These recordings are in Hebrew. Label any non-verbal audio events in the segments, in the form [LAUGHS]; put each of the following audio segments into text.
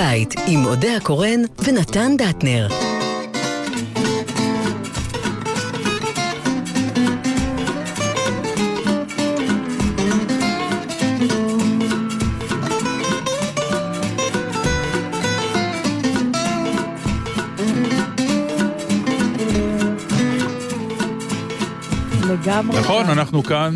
הבית עם אודה הקורן ונתן דטנר. לגמרי. נכון, אנחנו כאן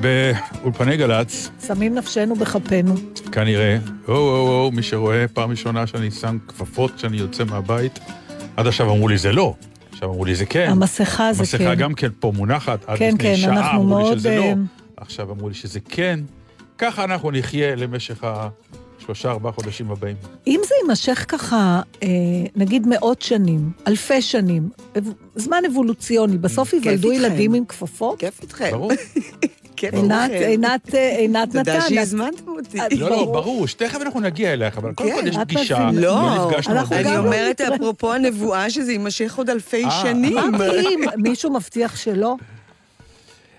באולפני גל"צ, שמים נפשנו בכפינו. כנראה. או, או, או, מי שרואה פעם ראשונה שאני שם כפפות כשאני יוצא מהבית, עד עכשיו אמרו לי זה לא. עכשיו אמרו לי זה כן. המסכה זה המסכה כן. גם כן פה מונחת, עד כן, לפני כן, שעה אנחנו אמרו לי שזה לא. אה, עכשיו אמרו לי שזה כן. ככה אנחנו נחיה למשך השלושה, ארבעה חודשים הבאים. אם זה יימשך ככה, אה, נגיד מאות שנים, אלפי שנים, זמן אבולוציוני, בסוף ייוולדו איתכם. ילדים עם כפפות? כיף איתכם. ברור. [LAUGHS] כיף עינת, איתכם. עינת, אה, עינת נתן. תודה שהזמנתם אותי. לא, לא, ברור. שתכף אנחנו נגיע אלייך, אבל קודם כן, כל יש פגישה. לא, נפגשנו אנחנו הרבה אני. אומרת, לא אפרופו הנבואה, שזה יימשך עוד אלפי אה, שנים. אמרתי, אם מישהו מבטיח שלא,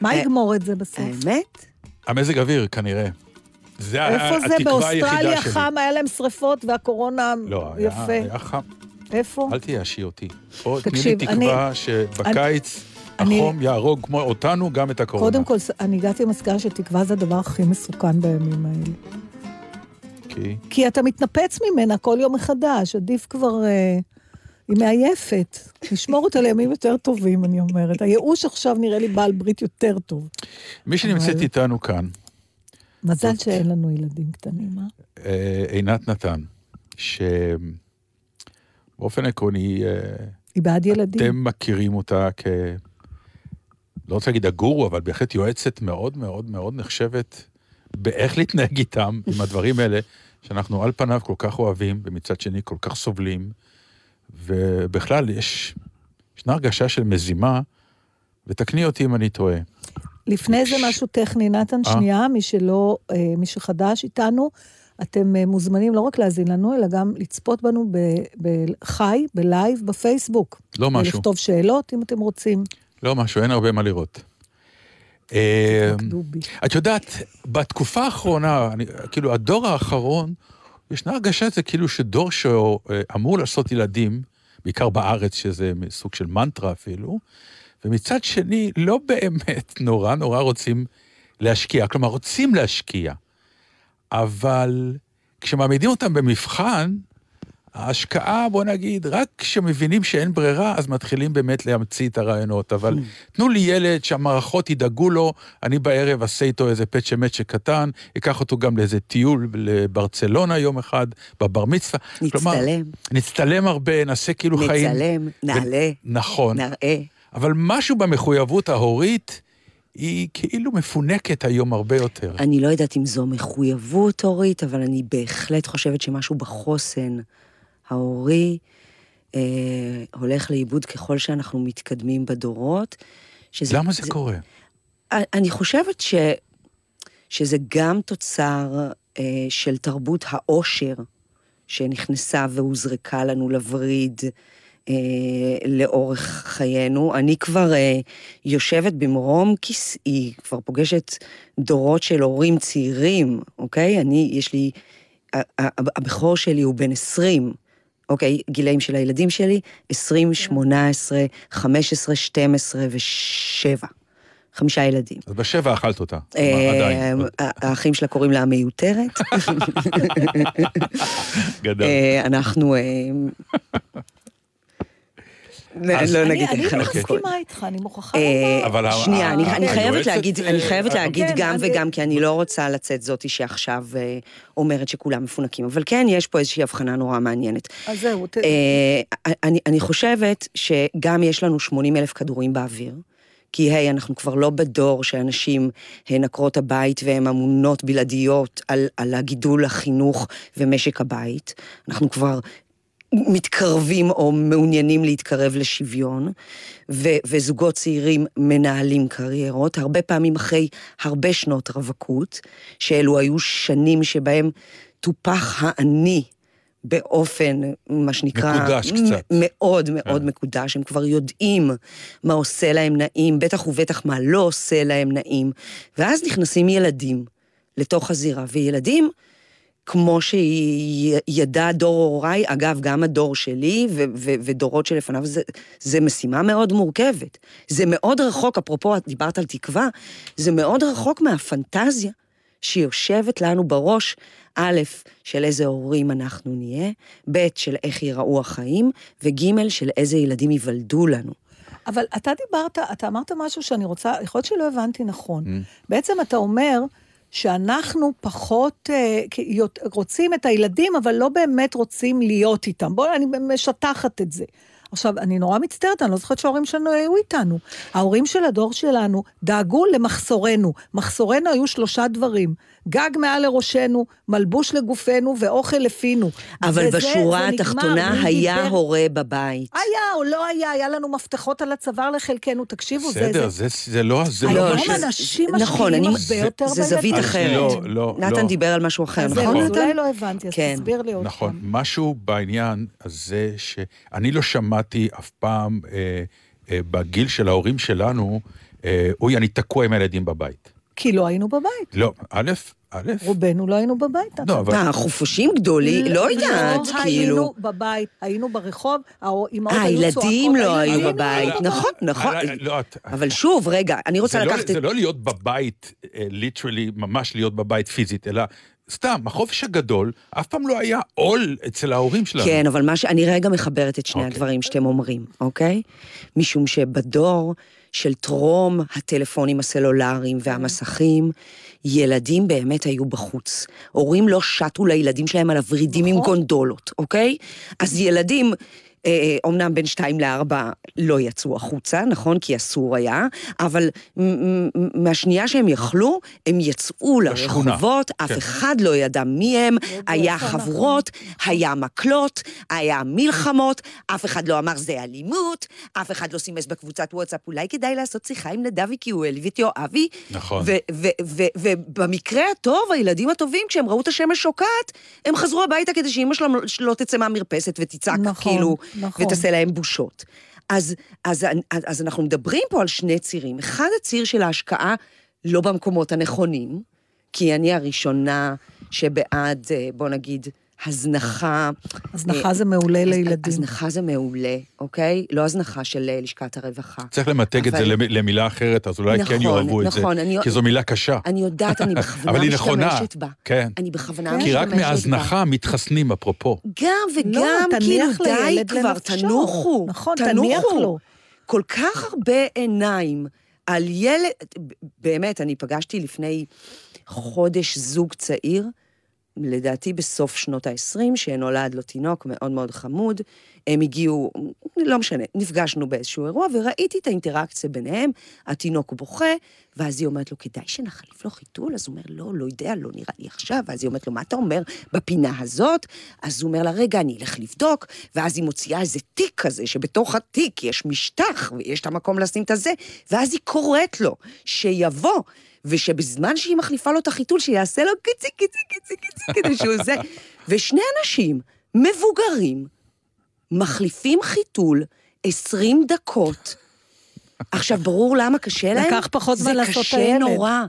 מה אה, יגמור את זה בסוף? האמת? המזג אוויר, כנראה. זה איפה זה? באוסטרליה שלי. חם, היה להם שרפות והקורונה לא, היה- יפה. היה חם. איפה? אל תייאשי אותי. בוא, תני לי תקשיב, תקווה שבקיץ אני- החום יהרוג כמו אותנו גם את הקורונה. קודם כל, אני הגעתי למסקנה שתקווה זה הדבר הכי מסוכן בימים האלה. כי... כי אתה מתנפץ ממנה כל יום מחדש, עדיף כבר... אה, היא מעייפת. נשמור אותה לימים יותר טובים, אני אומרת. הייאוש עכשיו נראה לי בעל ברית יותר טוב. מי שנמצאת אבל- איתנו כאן, מזל זאת- שאין לנו ילדים קטנים, אה? אה, עינת נתן, שבאופן עקרוני, אה, היא בעד ילדים. אתם מכירים אותה כ... לא רוצה להגיד הגורו, אבל בהחלט יועצת מאוד מאוד מאוד נחשבת באיך להתנהג איתם, עם הדברים האלה, שאנחנו על פניו כל כך אוהבים, ומצד שני כל כך סובלים, ובכלל יש, ישנה הרגשה של מזימה, ותקני אותי אם אני טועה. לפני זה משהו טכני, נתן, אה. שנייה, מי שלא, אה, מי שחדש איתנו, אתם אה, מוזמנים לא רק להאזין לנו, אלא גם לצפות בנו ב- בחי, בלייב, בפייסבוק. לא משהו, ולכתוב שאלות, אם אתם רוצים. לא משהו, אין הרבה מה לראות. אה. את יודעת, בתקופה האחרונה, אני, כאילו, הדור האחרון, ישנה הרגשה זה כאילו שדור שאמור לעשות ילדים, בעיקר בארץ, שזה סוג של מנטרה אפילו, ומצד שני, לא באמת נורא נורא רוצים להשקיע. כלומר, רוצים להשקיע, אבל כשמעמידים אותם במבחן, ההשקעה, בוא נגיד, רק כשמבינים שאין ברירה, אז מתחילים באמת להמציא את הרעיונות. אבל תנו לי ילד שהמערכות ידאגו לו, אני בערב אעשה איתו איזה פצ'ה מצ'ה קטן, אקח אותו גם לאיזה טיול לברצלונה יום אחד, בבר מצווה. כלומר, נצטלם, נצטלם הרבה, נעשה כאילו חיים. נצלם, נעלה, נכון. נראה. אבל משהו במחויבות ההורית, היא כאילו מפונקת היום הרבה יותר. אני לא יודעת אם זו מחויבות הורית, אבל אני בהחלט חושבת שמשהו בחוסן ההורי אה, הולך לאיבוד ככל שאנחנו מתקדמים בדורות. שזה, למה זה קורה? אני חושבת ש, שזה גם תוצר אה, של תרבות העושר שנכנסה והוזרקה לנו לווריד אה, לאורך חיינו. אני כבר אה, יושבת במרום כיסאי, כבר פוגשת דורות של הורים צעירים, אוקיי? אני, יש לי, הבכור שלי הוא בן 20. אוקיי, גילאים של הילדים שלי, 20, 18, 15, 12 ו-7. חמישה ילדים. אז בשבע אכלת אותה. אה, עדיין. האחים שלה קוראים לה מיותרת. [LAUGHS] גדול. אה, אנחנו... לא אני נגיד אני איך לא אנחנו קוראים. מסכימה איתך, אני מוכרחה אה, לומר. שנייה, אני- אני חייבת להגיד, אני אה, להגיד כן, גם אני- וגם, כי אני לא רוצה לצאת זאתי שעכשיו אה, אומרת שכולם מפונקים, אבל כן, יש פה איזושהי הבחנה נורא מעניינת. אז זהו, ת- אני, אני חושבת שגם יש לנו 80 אלף כדורים באוויר, כי היי, אנחנו כבר לא בדור שאנשים הן עקרות הבית והן אמונות בלעדיות על, על הגידול, החינוך ומשק הבית. אנחנו כבר מתקרבים או מעוניינים להתקרב לשוויון, ו, וזוגות צעירים מנהלים קריירות, הרבה פעמים אחרי הרבה שנות רווקות, שאלו היו שנים שבהם טופח האני באופן, מה שנקרא... מקודש קצת. מאוד מאוד כן. מקודש, הם כבר יודעים מה עושה להם נעים, בטח ובטח מה לא עושה להם נעים, ואז נכנסים ילדים לתוך הזירה, וילדים, כמו שידע דור הוריי, אגב, גם הדור שלי ו- ו- ודורות שלפניו, זה, זה משימה מאוד מורכבת. זה מאוד רחוק, אפרופו, את דיברת על תקווה, זה מאוד רחוק מהפנטזיה שיושבת לנו בראש, א', של איזה הורים אנחנו נהיה, ב', של איך ייראו החיים, וג', של איזה ילדים ייוולדו לנו. אבל אתה דיברת, אתה אמרת משהו שאני רוצה, יכול להיות שלא הבנתי נכון. בעצם אתה אומר שאנחנו פחות כי- רוצים את הילדים, אבל לא באמת רוצים להיות איתם. בואו, אני משטחת את זה. עכשיו, אני נורא מצטערת, אני לא זוכרת שההורים שלנו היו איתנו. ההורים של הדור שלנו דאגו למחסורנו. מחסורנו היו שלושה דברים. גג מעל לראשנו, מלבוש לגופנו ואוכל לפינו. אבל וזה- בשורה. התחתונה היה דיבר- הורה בבית. היה או לא היה, היה לנו מפתחות על הצוואר לחלקנו, תקשיבו, זה... בסדר, זה... זה זה לא זה היום לא לא, היום ש... אנשים נכון, משקיעים אני- הרבה יותר זה זווית בילדים. אחרת. לא, לא, נתן לא. דיבר על משהו אחר, אז נכון, זהו, אז נתן? אולי לא הבנתי, אז כן. תסביר לי עוד נכון, פעם. משהו בעניין הזה שאני לא שמעתי אף פעם אה, אה, בגיל של ההורים שלנו, אה, אוי, אני תקוע עם הילדים בבית. כי לא היינו בבית. לא, א', א', רובנו לא היינו בבית. לא, אבל... מה, חופשים גדולים? לא יודעת, היינו כאילו. בבית, היינו ברחוב, האימהות אה, היו צועקות. הילדים לא היו בבית, היו נכון, נכון. אה, לא, אבל שוב, רגע, אני רוצה לא- לקחת. זה לא להיות בבית, ליטרלי, ממש להיות בבית פיזית, אלא סתם, החופש הגדול אף פעם לא היה עול אצל ההורים שלנו. כן, אבל מה ש... אני רגע מחברת את שני אוקיי. הדברים שאתם אומרים, אוקיי? משום שבדור של טרום הטלפונים הסלולריים והמסכים, ילדים באמת היו בחוץ. הורים לא שטו לילדים שלהם על הוורידים עם נכון. גונדולות, אוקיי? אז ילדים... אה, אומנם בין שתיים לארבע לא יצאו החוצה, נכון? כי אסור היה, אבל מהשנייה שהם יכלו, הם יצאו. לרחובות, אף כן. אחד לא ידע מי הם, היה איפה אנחנו? חבורות, היה מקלות, היה מלחמות, אף אחד לא אמר זה אלימות, אף אחד לא סימס בקבוצת וואטסאפ, אולי כדאי לעשות שיחה עם נדבי כי הוא העליב את יואבי. נכון. ובמקרה הטוב, הילדים הטובים, כשהם ראו את השמש שוקעת, הם חזרו הביתה כדי שאימא שלהם לא תצא מהמרפסת ותצעק, נכון, כאילו, נכון. ותעשה להם בושות. אז, אז, אז, אז אנחנו מדברים פה על שני צירים. אחד, הציר של ההשקעה לא במקומות הנכונים, כי אני הראשונה שבעד, אה, בוא נגיד, הזנחה. הזנחה אה, זה מעולה לילדים. הזנחה זה מעולה, אוקיי? לא הזנחה של אה, לשכת הרווחה. צריך למתג את זה למילה אחרת, אז אולי כן נכון, יאהבו את זה, נכון, אני- כי זו מילה קשה. אני יודעת, אני [LAUGHS] בכוונה משתמשת בה. כן. אני בכוונה כן. משתמשת כי בה. רק מהזנחה מתחסנים, אפרופו. גם לא, וגם, תניח כאילו, די כבר. תנוחו. נכון. תניח לו. כל כך הרבה עיניים על ילד, באמת, אני פגשתי לפני חודש זוג צעיר, לדעתי בסוף שנות ה-20, שנולד לו תינוק מאוד מאוד חמוד. הם הגיעו, לא משנה, נפגשנו באיזשהו אירוע, וראיתי את האינטראקציה ביניהם, התינוק בוכה, ואז היא אומרת לו, כדאי שנחליף לו חיתול? אז הוא אומר, לא, לא יודע, לא נראה לי עכשיו. ואז היא אומרת לו, מה אתה אומר בפינה הזאת? אז הוא אומר לה, רגע, אני אלך לבדוק, ואז היא מוציאה איזה תיק כזה, שבתוך התיק יש משטח, ויש את המקום לשים את הזה, ואז היא קוראת לו שיבוא. ושבזמן שהיא מחליפה לו את החיתול, שיעשה לו קיצי, קיצי, קיצי, קיצי, כדי שהוא זה. ושני אנשים מבוגרים מחליפים חיתול 20 דקות. עכשיו, ברור למה קשה להם? לקח פחות זמן לעשות את זה הילד. קשה נורא.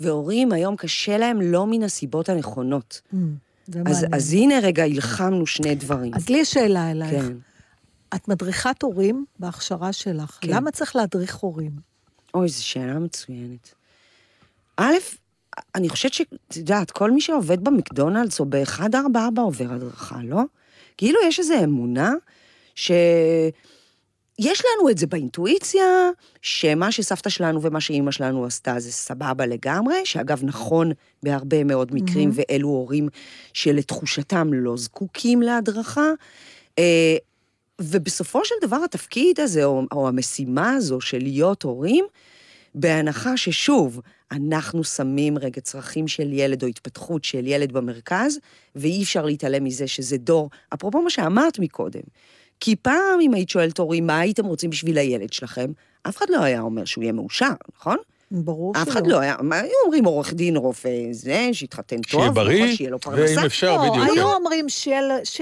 והורים היום קשה להם לא מן הסיבות הנכונות. Mm, זה אז. אז הנה רגע, הלחמנו שני דברים. אז לי יש שאלה אלייך. כן. את מדריכת הורים בהכשרה שלך. כן. למה צריך להדריך הורים? אוי, זו שאלה מצוינת. א', אני חושבת שאת יודעת, כל מי שעובד במקדונלדס או ב-144 עובר הדרכה, לא? כאילו יש איזו אמונה ש... יש לנו את זה באינטואיציה, שמה שסבתא שלנו ומה שאימא שלנו עשתה זה סבבה לגמרי, שאגב נכון בהרבה מאוד מקרים, mm-hmm. ואלו הורים שלתחושתם לא זקוקים להדרכה. ובסופו של דבר התפקיד הזה, או, או המשימה הזו של להיות הורים, בהנחה ששוב, אנחנו שמים רגע צרכים של ילד או התפתחות של ילד במרכז, ואי אפשר להתעלם מזה שזה דור, אפרופו מה שאמרת מקודם, כי פעם אם היית שואלת הורים, מה הייתם רוצים בשביל הילד שלכם, אף אחד לא היה אומר שהוא יהיה מאושר, נכון? ברור שלא. אף אחד לא היה, מה היו אומרים עורך דין, רופא, זה, שיתחתן טוב, שיהיה בריא, נכון, שיהיה לו פרנסה. ואם אפשר, לא, בדיוק. היו אומרים שיהיה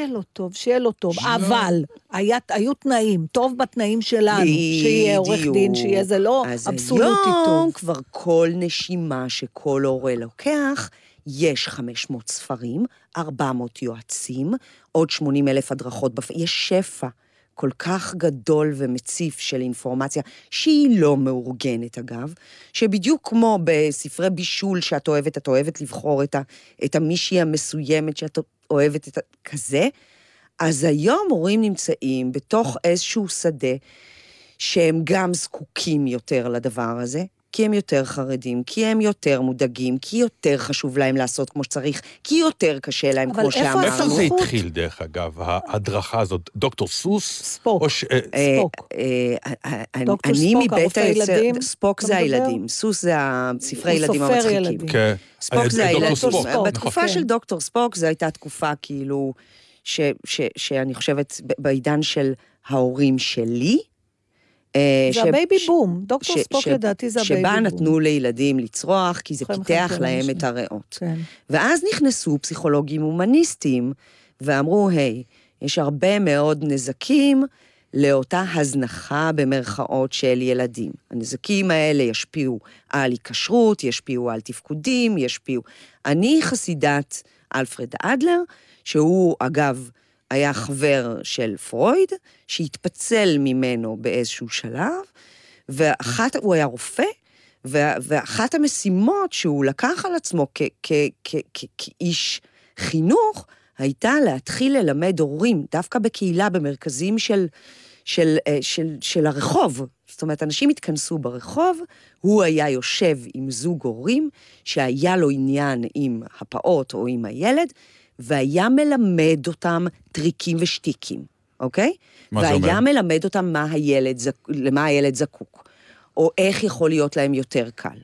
לו- טוב, שיהיה לו טוב, אבל היה- היו תנאים, טוב בתנאים שלנו, שיהיה עורך דין, שיהיה זה לא אבסולוטי אז היום טוב. כבר כל נשימה שכל הורה לוקח, יש 500 ספרים, 400 יועצים, עוד 80 אלף הדרכות, בפ... יש שפע כל כך גדול ומציף של אינפורמציה, שהיא לא מאורגנת אגב, שבדיוק כמו בספרי בישול שאת אוהבת, את אוהבת לבחור את, ה... את המישהי המסוימת שאת אוהבת, את ה... כזה, אז היום הורים נמצאים בתוך איזשהו שדה שהם גם זקוקים יותר לדבר הזה, כי הם יותר חרדים, כי הם יותר מודאגים, כי יותר חשוב להם לעשות כמו שצריך, כי יותר קשה להם, כמו שאמרנו. איפה זה התחיל, דרך אגב, ההדרכה הזאת? דוקטור סוס? ספוק. ש... אה, ספוק. אה, אה, דוקטור ספוק, הרופא ילדים. ספוק זה הילדים, סוס זה הספרי ילדים המצחיקים. כן. ספוק זה הילדים. בתקופה נכון. של דוקטור ספוק זו הייתה תקופה כאילו, שאני חושבת בעידן של ההורים שלי, אה, זה ה baby boom, דוקטור ספוק לדעתי זה ה baby boom. שבה נתנו לילדים לצרוח, כי זה פיתח להם את הריאות. כן. ואז נכנסו פסיכולוגים הומניסטים, ואמרו, היי, יש הרבה מאוד נזקים לאותה הזנחה במרכאות של ילדים. הנזקים האלה ישפיעו על היקשרות, ישפיעו על תפקודים, ישפיעו... אני חסידת אלפרד אדלר, שהוא, אגב, היה חבר של פרויד, שהתפצל ממנו באיזשהו שלב, ואחת, הוא היה רופא, ואחת המשימות שהוא לקח על עצמו כאיש חינוך, הייתה להתחיל ללמד הורים, דווקא בקהילה, במרכזים של, של, אה, של, של הרחוב. זאת אומרת, אנשים התכנסו ברחוב, הוא היה יושב עם זוג הורים שהיה לו עניין עם הפעוט או עם הילד, והיה מלמד אותם טריקים ושטיקים, אוקיי? מה זה אומר? והיה מלמד אותם מה הילד, למה הילד זקוק, או איך יכול להיות להם יותר קל.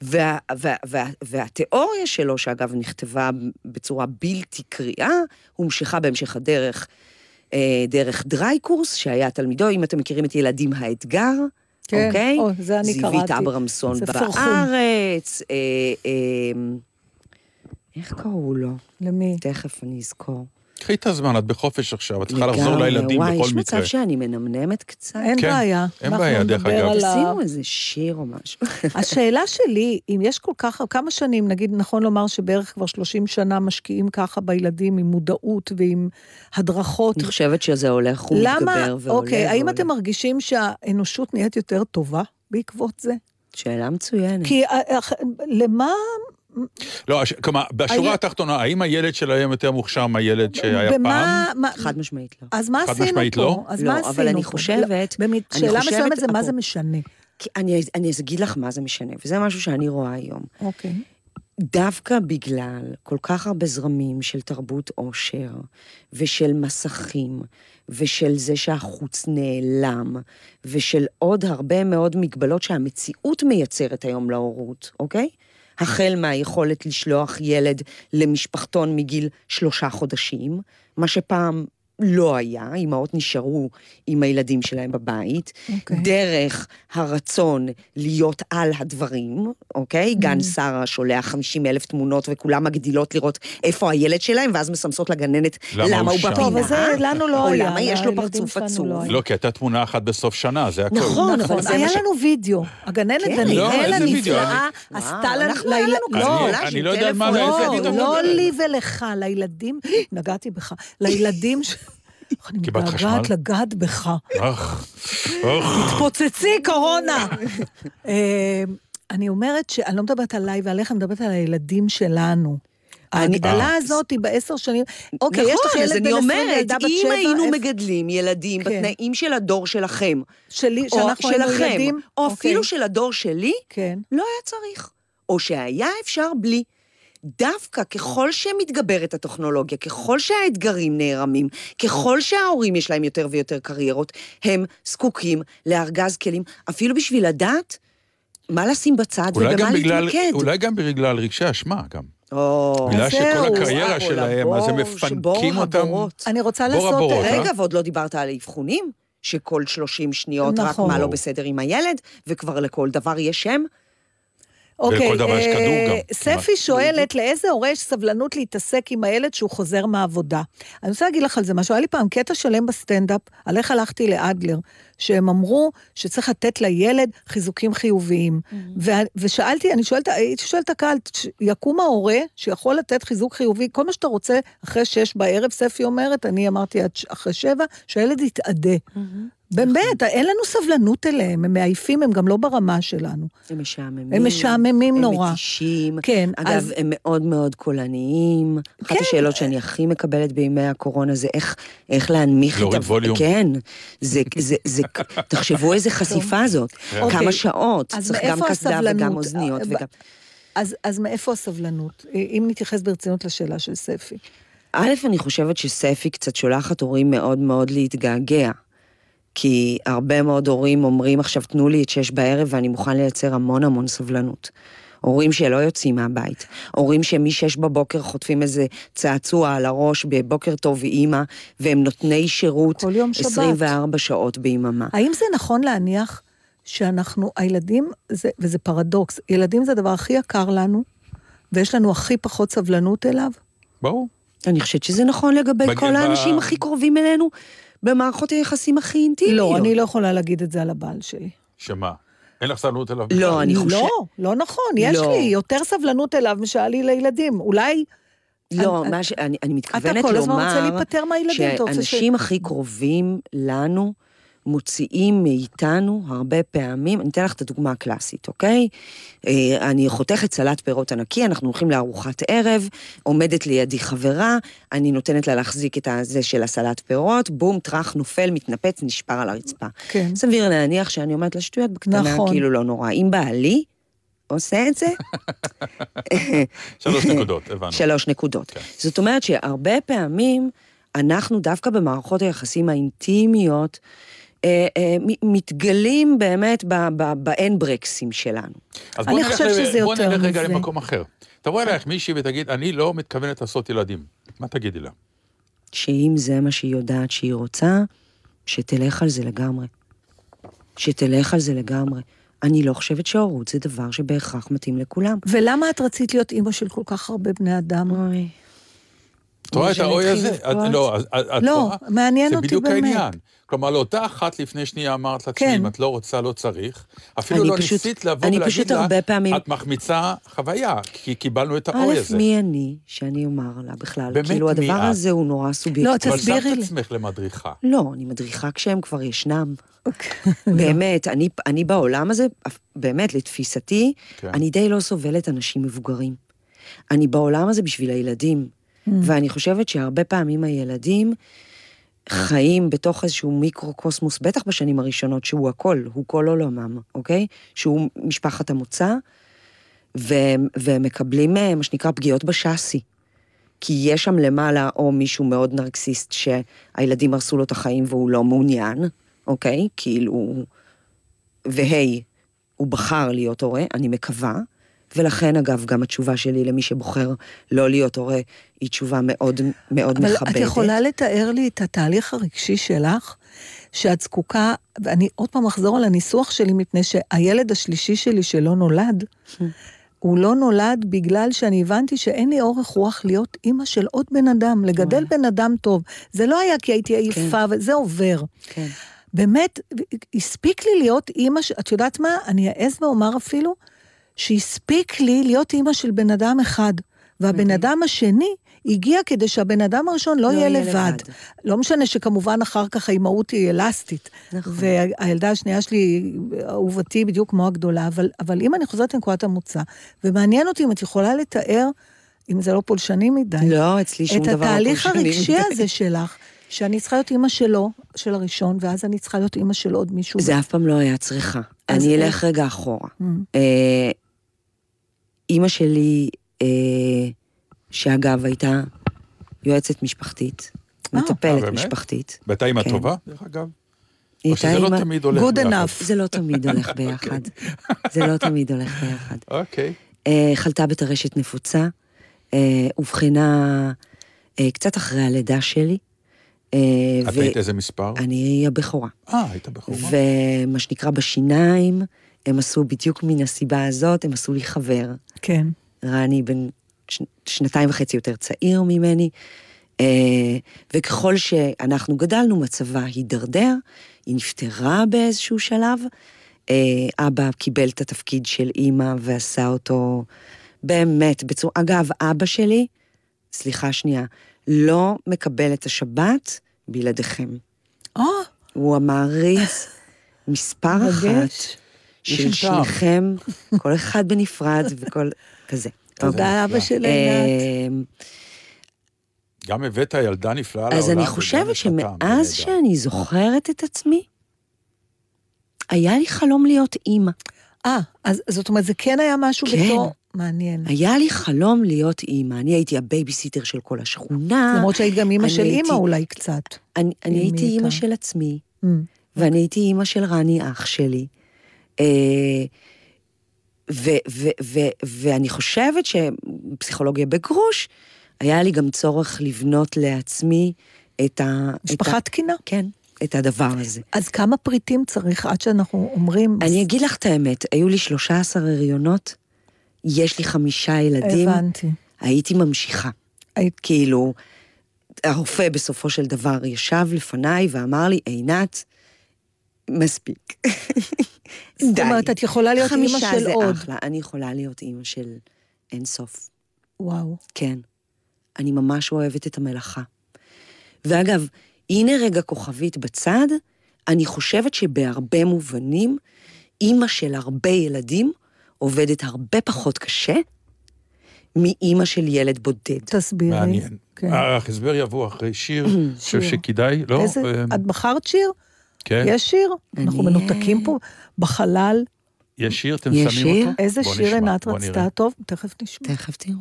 וה, וה, וה, והתיאוריה שלו, שאגב נכתבה בצורה בלתי קריאה, הומשכה בהמשך הדרך אה, דרך דרייקורס, שהיה תלמידו, אם אתם מכירים את ילדים האתגר, כן, אוקיי? או, זה אני קראתי. זיווית אברמסון בארץ, אה, אה, איך קראו לו? למי? תכף אני אזכור. קחי את הזמן, את בחופש עכשיו, את צריכה לחזור לילדים בכל מקרה. וואי, יש מצב שאני מנמנמת קצת? אין כן, בעיה. אין בעיה, דרך אגב. עשינו איזה שיר או משהו. [LAUGHS] השאלה שלי, אם יש כל כך, כמה שנים, נגיד, נכון לומר שבערך כבר 30 שנה משקיעים ככה בילדים עם מודעות ועם הדרכות. אני חושבת שזה הולך ומתגבר ועולה ועולה. אוקיי, האם אתם מרגישים שהאנושות נהיית יותר טובה בעקבות זה? שאלה מצוינת. כי אה, אה, למה לא, כלומר, בשורה התחתונה, האם הילד של היום יותר מוכשר מהילד שהיה פעם? חד משמעית לא. אז מה עשינו פה? חד משמעית לא? אז מה עשינו פה? אבל אני חושבת... שאלה מסוימת זה מה זה משנה. אני אגיד לך מה זה משנה, וזה משהו שאני רואה היום. אוקיי. דווקא בגלל כל כך הרבה זרמים של תרבות עושר, ושל מסכים, ושל זה שהחוץ נעלם, ושל עוד הרבה מאוד מגבלות שהמציאות מייצרת היום להורות, אוקיי? החל מהיכולת לשלוח ילד למשפחתון מגיל שלושה חודשים, מה שפעם לא היה, אימהות נשארו עם הילדים שלהם בבית, okay. אוקיי. דרך הרצון להיות על הדברים, אוקיי? Okay? Mm. גן שרה שולח 50 אלף תמונות וכולם מגדילות לראות איפה הילד שלהם, ואז מסמסות לגננת למה, למה הוא בפינה. טוב, אז זה לנו לא היה. או למה יש לו פרצוף עצוב. לא, לא, כי הייתה תמונה אחת בסוף שנה, זה הכול. נכון, נכון, אבל היה לנו וידאו. הגננת כן. דניאל הנפלאה עשתה לנו... לא, אני לא יודע מה זה, לא, לא לי ולך, לילדים, נגעתי בך, לילדים... אני מתגעגעת לגעת בך. התפוצצי, קורונה. [LAUGHS] אה, אני אומרת שאני לא מדברת עליי ועליך, אני מדברת על הילדים שלנו. ההגדלה אה. הזאת היא בעשר שנים, אוקיי, יש לך נכון, ילד בן 20 וילדה בת שבע. אם היינו מגדלים ילדים כן. בתנאים של הדור שלכם, שלי, שאנחנו היינו ילדים, או אפילו אוקיי. של הדור שלי, כן. לא היה צריך. או שהיה אפשר בלי. דווקא ככל שמתגברת הטכנולוגיה, ככל שהאתגרים נערמים, ככל שההורים יש להם יותר ויותר קריירות, הם זקוקים לארגז כלים, אפילו בשביל לדעת מה לשים בצד ובמה להתמקד. אולי גם בגלל רגשי אשמה, גם. בגלל שכל הקריירה שלהם, אז הם מפנקים אותם. אני רוצה לעשות... רגע, ועוד לא דיברת על האבחונים, שכל 30 שניות רק מה לא בסדר עם הילד, וכבר לכל דבר יש שם. אוקיי, ולכל דבר יש אה, כדור גם, ספי כמעט. שואלת, לאיזה הורה יש סבלנות להתעסק עם הילד שהוא חוזר מהעבודה? אני רוצה להגיד לך על זה משהו. היה לי פעם קטע שלם בסטנדאפ, על איך הלכתי לאדלר, שהם אמרו שצריך לתת לילד חיזוקים חיוביים. ו- ושאלתי, אני שואלת, הייתי שואלת את הקהל, יקום ההורה שיכול לתת חיזוק חיובי, כל מה שאתה רוצה אחרי שש בערב, ספי אומרת, אני אמרתי עד אחרי שבע, שהילד יתאדה. באמת, אין לנו סבלנות אליהם, הם מעייפים, הם גם לא ברמה שלנו. הם משעממים. הם משעממים נורא. הם מתישים. כן, אגב, אז- הם מאוד מאוד קולניים. אחת כן. השאלות שאני הכי מקבלת בימי הקורונה זה איך, איך להנמיך את... להוריד ה- ווליום. כן. זה, זה, זה, תחשבו איזה חשיפה זאת. אוקיי. כמה שעות. אז צריך גם קסדה וגם? אוזניות אה, וגם... אז, אז מאיפה הסבלנות? אם נתייחס ברצינות לשאלה של ספי. א', אני חושבת שספי קצת שולחת הורים מאוד מאוד להתגעגע. כי הרבה מאוד הורים אומרים עכשיו, תנו לי את שש בערב ואני מוכן לייצר המון המון סבלנות. הורים שלא יוצאים מהבית, הורים שמשש בבוקר חוטפים איזה צעצוע על הראש בבוקר טוב ואימא, והם נותני שירות כל יום שבת. 24 שעות ביממה. האם זה נכון להניח שאנחנו, הילדים, זה, וזה פרדוקס, ילדים זה הדבר הכי יקר לנו, ויש לנו הכי פחות סבלנות אליו? ברור. אני חושבת שזה נכון לגבי בג- כל האנשים הכי קרובים אלינו, במערכות היחסים הכי אינטימיות. לא, אני לא יכולה להגיד את זה על הבעל שלי. שמה? אין לך סבלנות אליו לא, בכלל? אני חושב- לא, לא נכון, יש לא. לי יותר סבלנות אליו משהיה לי לילדים. אולי... לא, אני- מה ש... אני, אני מתכוונת אתה לומר... כל הזמן רוצה להיפטר מהילדים, אתה רוצה ש... שהאנשים הכי קרובים לנו מוציאים מאיתנו הרבה פעמים, אני אתן לך את הדוגמה הקלאסית, אוקיי? אה, אני חותכת סלט פירות ענקי, אנחנו הולכים לארוחת ערב, עומדת לידי חברה, אני נותנת לה להחזיק את הזה של הסלט פירות, בום, טראח, נופל, מתנפץ, נשבר על הרצפה. כן. סביר להניח שאני אומרת לה שטויות בקטנה, נכון. כאילו לא נורא. אם בעלי עושה את זה, [LAUGHS] שלוש נקודות, הבנו. שלוש נקודות. כן. זאת אומרת שהרבה פעמים אנחנו דווקא במערכות היחסים האינטימיות, מתגלים באמת ב- ב- באין ברקסים שלנו. אז אני בוא נלך חושבת ל- שזה בוא יותר נלך רגע מזה. למקום אחר. תבוא אלייך מישהי ותגיד, אני לא מתכוונת לעשות ילדים. מה תגידי לה? שאם זה מה שהיא יודעת שהיא רוצה, שתלך על זה לגמרי. שתלך על זה לגמרי. אני לא חושבת שהורות זה דבר שבהכרח מתאים לכולם. ולמה את רצית להיות אימא של כל כך הרבה בני אדם? אוי. את רואה את האוי הזה? את-? לא, את לא, רואה? מעניין זה אותי בדיוק באמת. העניין. כלומר, לאותה אחת לפני שנייה אמרת לה, תשמעי, כן. אם את לא רוצה, לא צריך. אפילו לא פשוט- ניסית לבוא ולהגיד לה, פעמים- את מחמיצה חוויה, כי קיבלנו את האוי א', הזה. מי אני שאני אומר לה בכלל? באמת, כאילו, מי הדבר את? הזה הוא נורא סובייקטיבי. לא, אבל תסבירי שמת לי. עצמך למדריכה. לא, אני מדריכה כשהם כבר ישנם. אוקיי. [LAUGHS] באמת, אני, אני בעולם הזה, באמת, לתפיסתי, כן. אני די לא סובלת אנשים מבוגרים. אני בעולם הזה בשביל הילדים, ואני חושבת שהרבה פעמים הילדים חיים בתוך איזשהו מיקרו-קוסמוס, בטח בשנים הראשונות, שהוא הכל, הוא כל עולמם, אוקיי? שהוא משפחת המוצא, והם, והם אה, מה שנקרא, פגיעות בשאסי. כי יש שם למעלה או מישהו מאוד נרקסיסט שהילדים הרסו לו את החיים והוא לא מעוניין, אוקיי? כאילו... והי, הוא בחר להיות הורה, אני מקווה, ולכן אגב, גם התשובה שלי למי שבוחר לא להיות הורה, היא תשובה מאוד מאוד אבל מכבדת. את יכולה לתאר לי את התהליך הרגשי שלך, שאת זקוקה, ואני עוד פעם אחזור על הניסוח שלי, מפני שהילד השלישי שלי שלא נולד, הוא לא נולד בגלל שאני הבנתי שאין לי אורך רוח להיות אימא של עוד בן אדם, לגדל בן אדם טוב. זה לא היה כי הייתי עייפה, וזה עובר. כן. באמת, הספיק לי להיות אימא, את יודעת מה? אני אעז ואומר אפילו, שהספיק לי להיות אימא של בן אדם אחד, והבן אדם השני הגיע כדי שהבן אדם הראשון לא, לא יהיה לבד. לבד. לא משנה שכמובן אחר כך האימהות היא אלסטית. נכון. והילדה השנייה שלי, אהובתי בדיוק כמו הגדולה, אבל, אבל אם אני חוזרת לנקודת המוצא, ומעניין אותי אם את יכולה לתאר, אם זה לא פולשני מדי, לא, אצלי שום את דבר לא התהליך פולשני הרגשי מדי. הזה שלך, שאני צריכה להיות אימא שלו, של הראשון, ואז אני צריכה להיות אימא של עוד מישהו. זה אף פעם לא היה צריכה. אני? אלך רגע אחורה. אה, אימא שלי, אה, שאגב הייתה יועצת משפחתית, אה, מטפלת באמת? משפחתית. והייתה אימא כן. טובה, דרך אגב? או שזה לא תמיד הולך Good ביחד? enough. זה לא תמיד הולך [LAUGHS] ביחד. זה לא תמיד הולך ביחד. אוקיי. אה, חלתה בטרשת נפוצה, אה, אובחנה אה, קצת אחרי הלידה שלי. אה, את היית איזה מספר? אני הבכורה. אה, היית בחורה. ומה שנקרא בשיניים, הם עשו בדיוק מן הסיבה הזאת, הם עשו לי חבר. כן. רני בן ש... שנתיים וחצי יותר צעיר ממני, אה, וככל שאנחנו גדלנו, מצבה הידרדר, היא נפטרה באיזשהו שלב. אה, אבא קיבל את התפקיד של אימא ועשה אותו באמת בצורה... אגב, אבא שלי, סליחה שנייה, לא מקבל את השבת בלעדיכם. או, הוא המעריץ מספר אחת. של. שניכם, כל אחד בנפרד וכל כזה. תודה, אבא של עינת. אה, גם הבאת ילדה נפלאה לעולם. אז אני חושבת שמאז שאני זוכרת את עצמי, היה לי חלום להיות אימא. אה, אז זאת אומרת, זה כן היה משהו כן. בתור... מעניין. היה לי חלום להיות אימא. אני הייתי הבייביסיטר של כל השכונה. למרות שהיית גם אימא של הייתי- אימא אולי קצת. אני, אני הייתי אימא? של עצמי, Mm. ואני הייתי אימא של רני, אח שלי. אה, ו, ו, ו, ואני חושבת שפסיכולוגיה בגרוש, היה לי גם צורך לבנות לעצמי את ה... משפחה תקינה. כן, את הדבר הזה. אז כמה פריטים צריך עד שאנחנו אומרים... אני אגיד לך את האמת, היו לי 13 הריונות, יש לי חמישה ילדים, הבנתי. הייתי ממשיכה. היית- כאילו, הרופא בסופו של דבר ישב לפניי ואמר לי, עינת, מספיק. [LAUGHS] זאת אומרת, את יכולה להיות אימא חמישה של זה עוד. אחלה, אני יכולה להיות אימא של אין סוף. וואו. כן. אני ממש אוהבת את המלאכה. ואגב, הנה רגע כוכבית בצד, אני חושבת שבהרבה מובנים, אימא של הרבה ילדים עובדת הרבה פחות קשה מאימא של ילד בודד. תסבירי. מעניין. כן. ההסבר יבוא אחרי שיר, [CLEARS THROAT] אני חושב. שכדאי, לא? איזה... אה, את בחרת שיר? כן. יש שיר? אנחנו מנותקים פה בחלל. יש שיר, אתם יש שמים שיר? אותו? איזה שיר עינת רצתה? נראה. טוב, תכף נשמע. תכף תראו.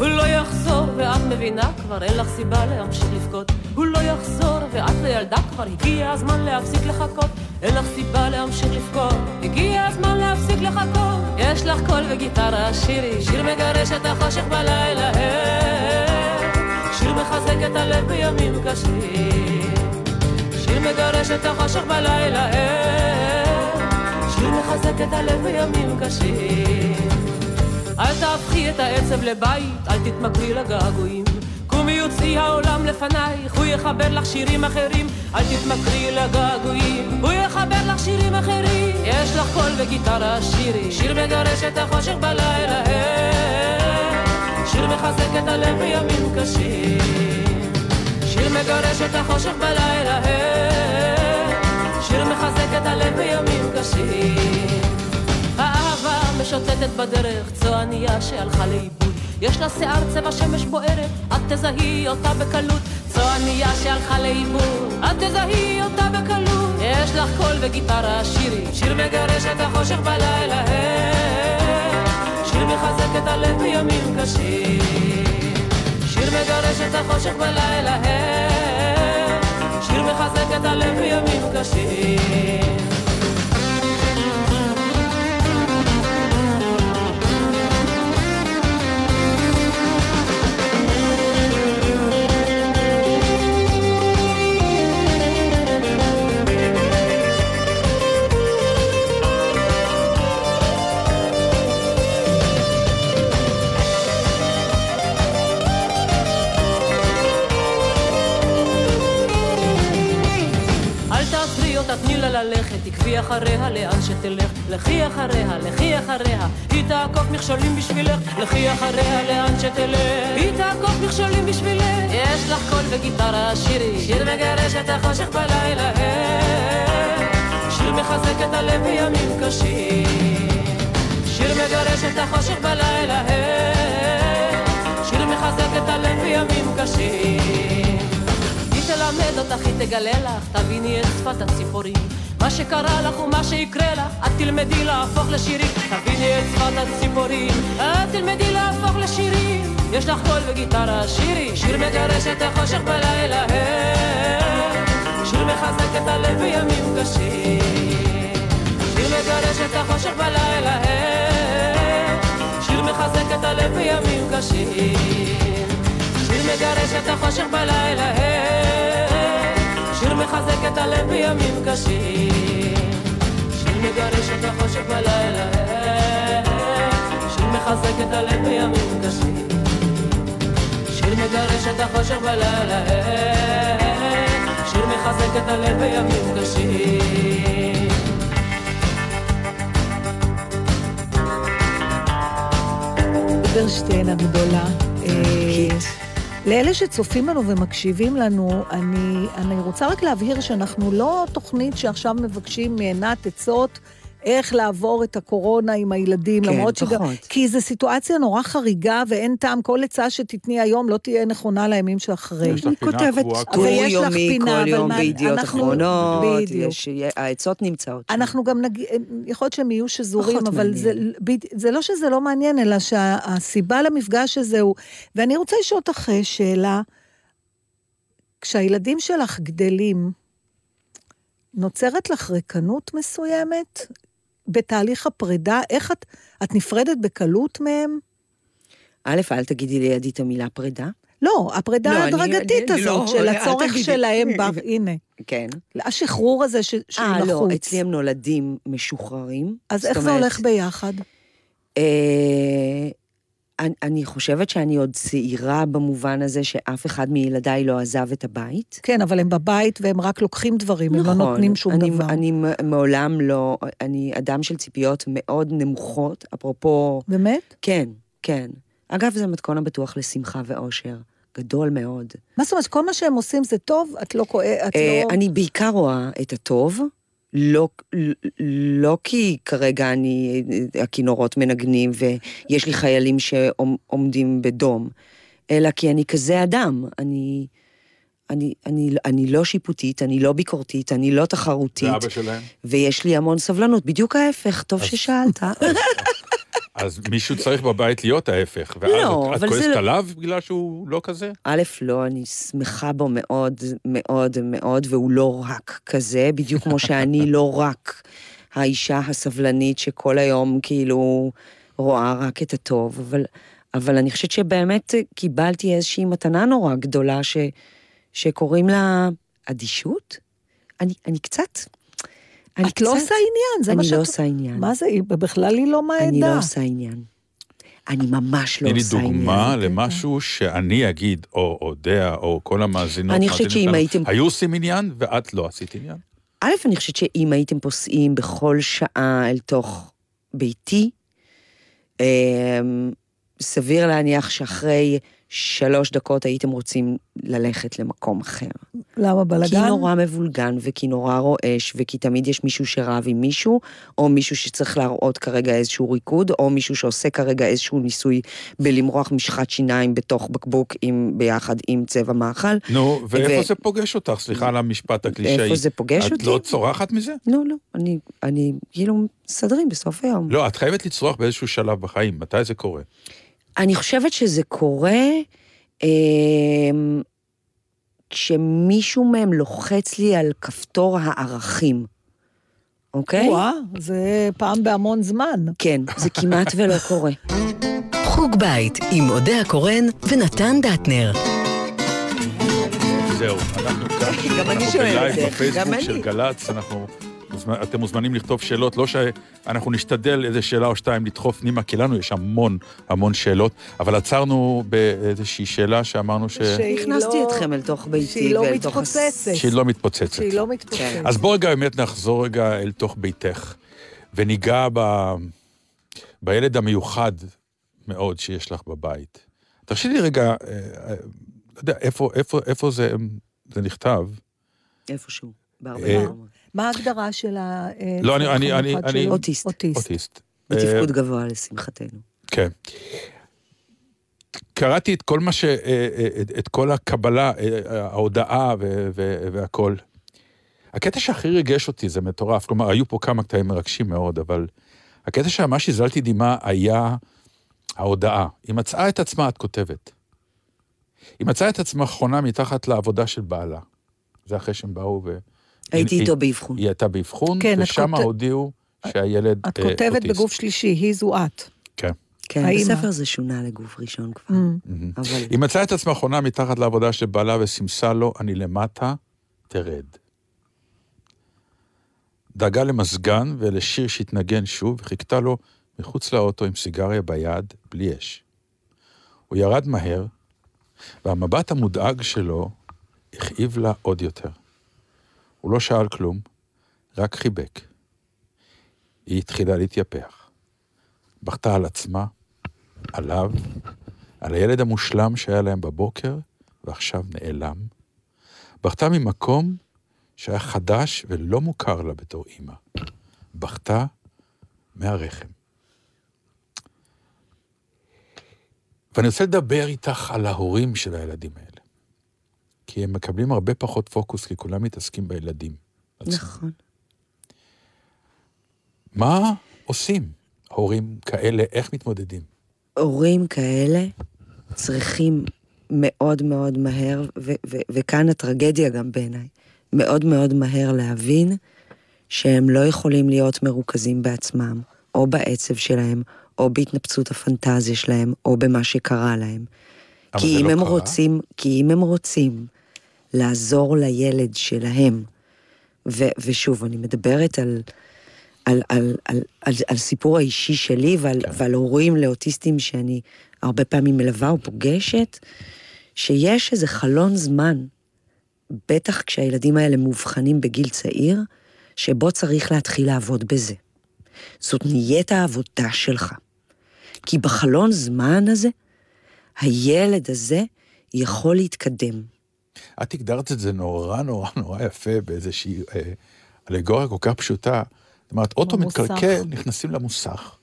לא יחזור ואת מבינה כבר אין לך סיבה להמשיך לבכות. הוא לא יחזור ואת לילדה כבר הגיע הזמן להפסיק לחכות. אין לך סיבה להמשיך לבכות. הגיע הזמן להפסיק לחכות. יש לך קול וגיטרה שירי שיר מגרש את החושך בלילה אה, שיר מחזק את הלב בימים קשים. שיר מגרש את החושך בלילה אה, שיר מחזק את הלב בימים קשים אל תהפכי את העצב לבית, אל תתמכרי לגעגועים. קומי יוצאי העולם לפנייך, הוא יחבר לך שירים אחרים. אל תתמכרי לגעגועים, הוא יחבר לך שירים אחרים. יש לך קול וגיטרה שירי, שיר מגרש את החושך בלילה. אה, שיר מחזק את הלב בימים קשים. שיר מגרש את החושך בלילה. אה, שיר מחזק את הלב בימים קשים. משוטטת בדרך, צועניה שהלכה לאיבוד. יש לה שיער צבע שמש בוערת, את תזהי אותה בקלות. צועניה שהלכה לאיבוד, את תזהי אותה בקלות. יש לך קול וגיטרה שירי, שיר מגרש את החושך בלילה. אה, שיר מחזק את הלב בימים קשים. שיר מגרש את החושך בלילה. אה, שיר מחזק את הלב בימים קשים. שתלך. לכי אחריה, לכי אחריה, היא תעקוף מכשולים בשבילך. לכי אחריה לאן שתלך, היא תעקוף מכשולים בשבילך. יש לך קול וגיטרה שירי, שיר מגרש את החושך בלילה. אה, שיר מחזק את הלב בימים קשים. שיר מגרש את החושך בלילה. אה, שיר מחזק את הלב בימים קשים. תלמד אותך, היא תגלה לך, תביני את שפת הציפורים. מה שקרה לך ומה שיקרה לך, את תלמדי להפוך לשירים. תביני את שפת הציפורים, את תלמדי להפוך לשירים. יש לך קול וגיטרה, שירי, שיר מגרש את החושך בלילה. אה, שיר מחזק את הלב בימים קשים. שיר מגרש את החושך בלילה, אה. שיר מחזק את הלב בימים קשים. שיר מגרש את החושך בלילה, אה. שיר מחזק את הלב בימים קשים. שיר מגרש את החושך בלילה, אה. שיר מחזק את הלב בימים קשים. שיר מגרש את החושך בלילה, שיר מחזק את הלב בימים קשים. ברשטיין הגדולה. לאלה שצופים בנו ומקשיבים לנו, אני, אני רוצה רק להבהיר שאנחנו לא תוכנית שעכשיו מבקשים מעינת עצות איך לעבור את הקורונה עם הילדים, כן, למרות שגם... פחות. כי זו סיטואציה נורא חריגה ואין טעם, כל עצה שתתני היום לא תהיה נכונה לימים שאחרי. יש לך אני פינה קבועה אבל טור יש לך יומי פינה, כל יום בידיעות אנחנו- אחרונות. יש- העצות נמצאות. אנחנו גם נגיד, יכול להיות שהם יהיו שזורים, אבל זה, זה לא שזה לא מעניין, אלא שהסיבה למפגש הזה הוא... ואני רוצה לשאול אותך אה, שאלה, כשהילדים שלך גדלים, נוצרת לך ריקנות מסוימת בתהליך הפרידה? איך את, את נפרדת בקלות מהם? א', אל תגידי לידי את המילה פרידה. לא, הפרידה לא, ההדרגתית אני- הזאת, לא, של אל הצורך. שלהם, ב... [LAUGHS] הנה, כן. השחרור הזה ש... שהוא אה, לא. אצלי הם נולדים משוחררים. אז איך זה אומרת, הולך ביחד? אה, אני, אני חושבת שאני עוד צעירה במובן הזה שאף אחד מילדיי לא עזב את הבית. כן, אבל הם בבית והם רק לוקחים דברים, הם לא נותנים שום נכון. אני, דבר. אני מעולם לא, אני אדם של ציפיות מאוד נמוכות, אפרופו, באמת? כן, כן. אגב, זה מתכון הבטוח לשמחה ואושר, גדול מאוד. מה זאת אומרת, כל מה שהם עושים זה טוב? את לא כואבת, את אה, לא... אני בעיקר רואה את הטוב, לא, לא כי כרגע אני, הכינורות מנגנים ויש לי חיילים שעומדים בדום, אלא כי אני כזה אדם. אני, אני, אני, אני לא שיפוטית, אני לא ביקורתית, אני לא תחרותית, ואבא שלהם? ויש לי המון סבלנות. בדיוק ההפך, טוב ששאלת. אז [LAUGHS] מישהו צריך בבית להיות ההפך. ואז לא, את- את כועסת לא- עליו בגלל שהוא לא כזה? א', לא, אני שמחה בו מאוד מאוד מאוד, והוא לא רק כזה, בדיוק כמו שאני לא רק האישה הסבלנית שכל היום כאילו רואה רק את הטוב, אבל, אבל אני חושבת שבאמת קיבלתי איזושהי מתנה נורא גדולה ש, שקוראים לה אדישות. אני, אני קצת... אני את לא קצת- עושה עניין, זה מה אני שאת... לא עושה עניין. מה זה, בכלל היא לא מהעדה. אני לא עושה עניין. אני ממש לא תני לי עושה עניין. דוגמה למשהו שאני אגיד, או אודיה, או כל המאזינות. אני חושבת שאם הייתם- היו עושים עניין ואת לא עשית עניין? א', אני חושבת שאם הייתם פוסעים בכל שעה אל תוך ביתי, אמ, סביר להניח שאחרי שלוש דקות הייתם רוצים ללכת למקום אחר. למה כי בלאגן? נורא מבולגן, וכי נורא רועש, וכי תמיד יש מישהו שרב עם מישהו, או מישהו שצריך להראות כרגע איזשהו ריקוד, או מישהו שעושה כרגע איזשהו ניסוי בלמרוח משחת שיניים בתוך בקבוק עם, ביחד עם צבע מאכל. נו, ואיפה ו- זה פוגש אותך? סליחה על המשפט הקלישאי. איפה זה פוגש את אותי? לא צורחת מזה? לא, לא, אני, אני, כאילו, מסתדרים בסוף היום. לא, את חייבת לצרוח באיזשהו שלב בחיים. מתי זה קורה? אני חושבת שזה קורה אה, כשמישהו מהם לוחץ לי על כפתור הערכים, אוקיי? וואה, זה פעם בהמון זמן. כן, זה כמעט ולא קורה. [LAUGHS] חוג בית עם אודה הקורן ונתן דטנר. זהו, אנחנו כאן. גם אני אנחנו שואלת בלייב איך, בפייסבוק גם של אני. גל"צ, אנחנו... אתם מוזמנים לכתוב שאלות, לא שאנחנו נשתדל איזה שאלה או שתיים לדחוף פנימה, כי לנו יש המון המון שאלות, אבל עצרנו באיזושהי שאלה שאמרנו ש... שהיא הכנסתי לא- אתכם אל תוך ביתי שהיא לא מתפוצצת. שהיא לא מתפוצצת. שהיא לא מתפוצצת. כן. אז בוא רגע באמת נחזור רגע אל תוך ביתך, וניגע ב... בילד המיוחד מאוד שיש לך בבית. תרשי לי רגע, לא יודע, איפה, איפה, איפה זה, זה נכתב? איפשהו, בהרבה אה, מקומות. מה ההגדרה של ה... אה, לא, אני- אני- אני- אני-? אוטיסט. אוטיסט. אוטיסט. אה, בתפקוד גבוה לשמחתנו. כן. קראתי את כל מה ש... אה, את- כל הקבלה, ההודעה ו- ו- והכל. הקטע שהכי ריגש אותי זה מטורף, כלומר, היו פה כמה קטעים מרגשים מאוד, אבל הקטע שממש הזלתי דמעה היה ההודעה. היא מצאה את עצמה, את כותבת. היא מצאה את עצמה חונה מתחת לעבודה של בעלה. זה אחרי שהם באו ו... הייתי היא- איתו באבחון. היא הייתה באבחון, כן, ושם כותב- הודיעו שהילד את אה, כותבת אוטיסט. בגוף שלישי, היא זו את. כן. כן, האמא. בספר זה שונה לגוף ראשון כבר. Mm. אבל היא מצאה את עצמה חונה מתחת לעבודה של בעלה וסימסה לו, אני למטה, תרד. דאגה למזגן ולשיר שהתנגן שוב, וחיכתה לו מחוץ לאוטו עם סיגריה ביד, בלי אש. הוא ירד מהר, והמבט המודאג שלו הכאיב לה עוד יותר. הוא לא שאל כלום, רק חיבק. היא התחילה להתייפח. בכתה על עצמה, עליו, על הילד המושלם שהיה להם בבוקר, ועכשיו נעלם. בכתה ממקום שהיה חדש ולא מוכר לה בתור אימא. בכתה מהרחם. ואני רוצה לדבר איתך על ההורים של הילדים האלה. כי הם מקבלים הרבה פחות פוקוס, כי כולם מתעסקים בילדים. עצמם. נכון. מה עושים הורים כאלה? איך מתמודדים? הורים כאלה צריכים מאוד מאוד מהר, ו- ו- וכאן הטרגדיה גם בעיניי, מאוד מאוד מהר להבין שהם לא יכולים להיות מרוכזים בעצמם, או בעצב שלהם, או בהתנפצות הפנטזיה שלהם, או במה שקרה להם. כי אם לא הם קרה. רוצים, כי אם הם רוצים לעזור לילד שלהם, ו- ושוב, אני מדברת על, על, על, על, על, על סיפור האישי שלי ועל, כן. ועל הורים לאוטיסטים שאני הרבה פעמים מלווה ופוגשת, שיש איזה חלון זמן, בטח כשהילדים האלה מאובחנים בגיל צעיר, שבו צריך להתחיל לעבוד בזה. זאת נהיית העבודה שלך. כי בחלון זמן הזה, הילד הזה יכול להתקדם. את הגדרת את זה נורא נורא נורא יפה באיזושהי אה, אלגוריה כל כך פשוטה. זאת אומרת, אוטו במוסך. מתקלקל, נכנסים למוסך.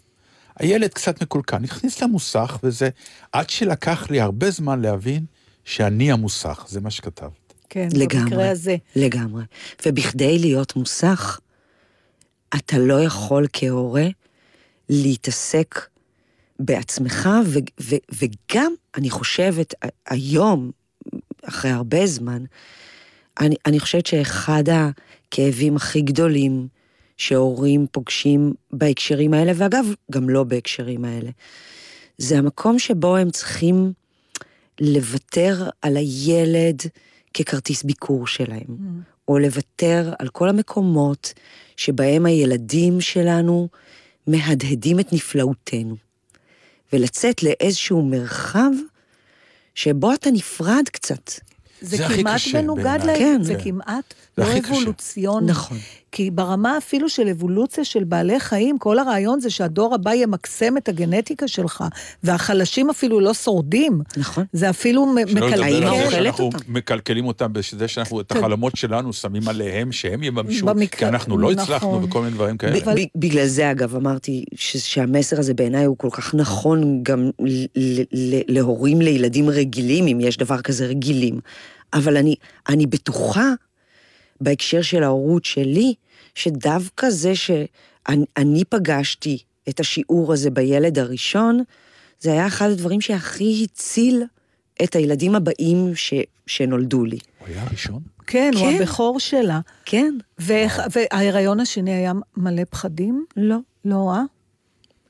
הילד קצת מקולקל, נכניס למוסך, וזה עד שלקח לי הרבה זמן להבין שאני המוסך, זה מה שכתבת. כן, לגמרי. במקרה הזה. לגמרי. ובכדי להיות מוסך, אתה לא יכול כהורה להתעסק בעצמך, ו- ו- וגם, אני חושבת, היום, אחרי הרבה זמן, אני, אני חושבת שאחד הכאבים הכי גדולים שהורים פוגשים בהקשרים האלה, ואגב, גם לא בהקשרים האלה, זה המקום שבו הם צריכים לוותר על הילד ככרטיס ביקור שלהם, או לוותר על כל המקומות שבהם הילדים שלנו מהדהדים את נפלאותנו, ולצאת לאיזשהו מרחב שבו אתה נפרד קצת. זה, זה הכי כמעט מנוגד. להם, כן. זה כן. כמעט זה לא הכי קשה. אבולוציוני. נכון. כי ברמה אפילו של אבולוציה של בעלי חיים, כל הרעיון זה שהדור הבא ימקסם את הגנטיקה שלך, והחלשים אפילו לא שורדים. נכון. זה אפילו מקלקל. אותם. מקלקלים אותם בזה שאנחנו את החלומות שלנו שמים עליהם, שהם יממשו, במקרה- כי אנחנו לא הצלחנו נכון. וכל מיני דברים כאלה. בגלל זה, אגב, אמרתי ש- שהמסר הזה בעיניי הוא כל כך נכון גם להורים לילדים רגילים, אם יש דבר כזה רגילים. אבל אני, אני בטוחה, בהקשר של ההורות שלי, שדווקא זה שאני אני פגשתי את השיעור הזה בילד הראשון, זה היה אחד הדברים שהכי הציל את הילדים הבאים ש, שנולדו לי. הוא היה הראשון? כן, הוא כן. הבכור שלה. כן, ואיך- וההיריון השני היה מלא פחדים? לא. לא, אה?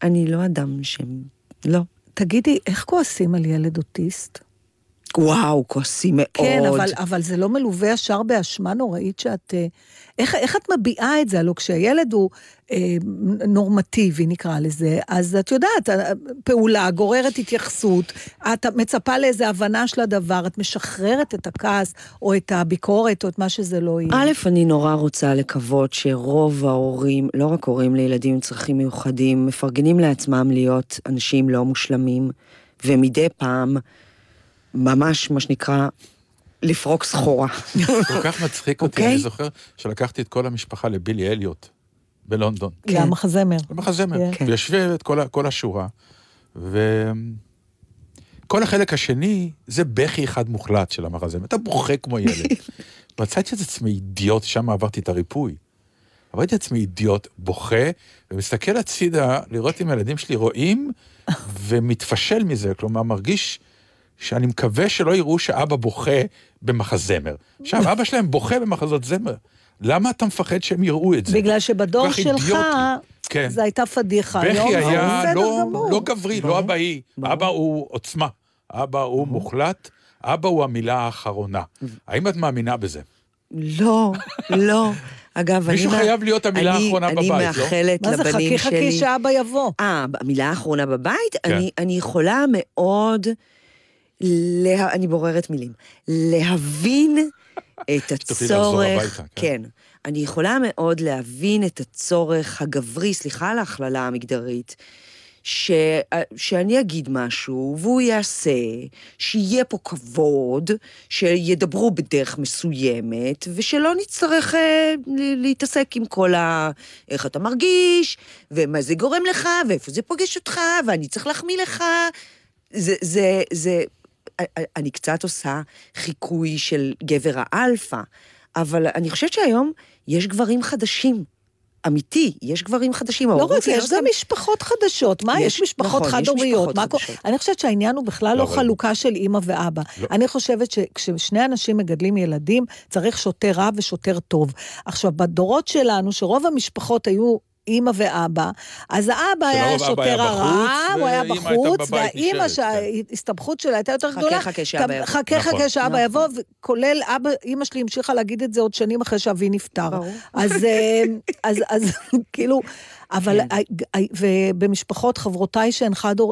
אני לא אדם ש... לא. תגידי, איך כועסים על ילד אוטיסט? וואו, כועסים מאוד. כן, אבל, אבל זה לא מלווה ישר באשמה נוראית שאת... אה, איך, איך את מביעה את זה? הלוא כשהילד הוא אה, נורמטיבי, נקרא לזה, אז את יודעת, אה, פעולה גוררת התייחסות, את מצפה לאיזו הבנה של הדבר, את משחררת את הכעס, או את הביקורת, או את מה שזה לא יהיה. א', אני נורא רוצה לקוות שרוב ההורים, לא רק הורים לילדים עם צרכים מיוחדים, מפרגנים לעצמם להיות אנשים לא מושלמים, ומדי פעם, ממש, מה שנקרא, לפרוק סחורה. כל כך מצחיק אותי, אוקיי. אני זוכר שלקחתי את כל המשפחה לבילי אליוט בלונדון. כן. למחזמר. במחזמר, כן. כן. ויושבת כל, כל השורה, וכל החלק השני זה בכי אחד מוחלט של המחזמר, אתה בוכה כמו ילד. [LAUGHS] מצאתי את עצמי אידיוט, שם עברתי את הריפוי. עברתי את עצמי אידיוט, בוכה, ומסתכל הצידה לראות אם הילדים שלי רואים, [LAUGHS] ומתפשל מזה, כלומר, מרגיש שאני מקווה שלא יראו שאבא בוכה במחזמר. עכשיו, [LAUGHS] אבא שלהם בוכה במחזות זמר, למה אתה מפחד שהם יראו את זה? בגלל שבדור שלך. כן. זו הייתה פדיחה. בכי היום זה היה לא. לא גברי, לא אבאי. אבא הוא עוצמה. אבא הוא מוחלט, אבא הוא המילה האחרונה. [LAUGHS] האם את מאמינה בזה? לא, לא. אגב, מישהו אני... חייב להיות המילה אני- האחרונה בבית, לא? אני מאחלת מה זה, לבנים חכי שלי... חכי שאבא יבוא. אה, המילה האחרונה בבית? כן. אני, אני יכולה מאוד, לה, אני בוררת מילים, להבין את הצורך, כן. כן. אני יכולה מאוד להבין את הצורך הגברי, סליחה על ההכללה המגדרית, ש, שאני אגיד משהו, והוא יעשה, שיהיה פה כבוד, שידברו בדרך מסוימת, ושלא נצטרך אה, להתעסק עם כל ה... איך אתה מרגיש, ומה זה גורם לך, ואיפה זה פוגש אותך, ואני צריך להחמיא לך. זה, זה, זה... אני קצת עושה חיקוי של גבר האלפא, אבל אני חושבת שהיום יש גברים חדשים. אמיתי, יש גברים חדשים. לא רק, יש גם משפחות חדשות. מה, יש, משפחות נכון, חד-הוריות. אני חושבת שהעניין הוא בכלל לא, לא חלוקה של אימא ואבא. לא. אני חושבת שכששני אנשים מגדלים ילדים, צריך שוטר רע ושוטר טוב. עכשיו, בדורות שלנו, שרוב המשפחות היו... אימא ואבא, אז האבא היה השוטר הרע, הוא היה בחוץ, והאימא. שההסתבכות שלה הייתה יותר חכה, גדולה. חכה שאבא אתה- יבוא. חכה נכון. חכה שאבא נכון. יבוא, וכולל אבא, אימא שלי המשיכה להגיד את זה עוד שנים אחרי שאבי נפטר. ברור. אז, אה, אז, אז [LAUGHS] כאילו, אבל, כן. אה, ובמשפחות, חברותיי שהן חד, אה,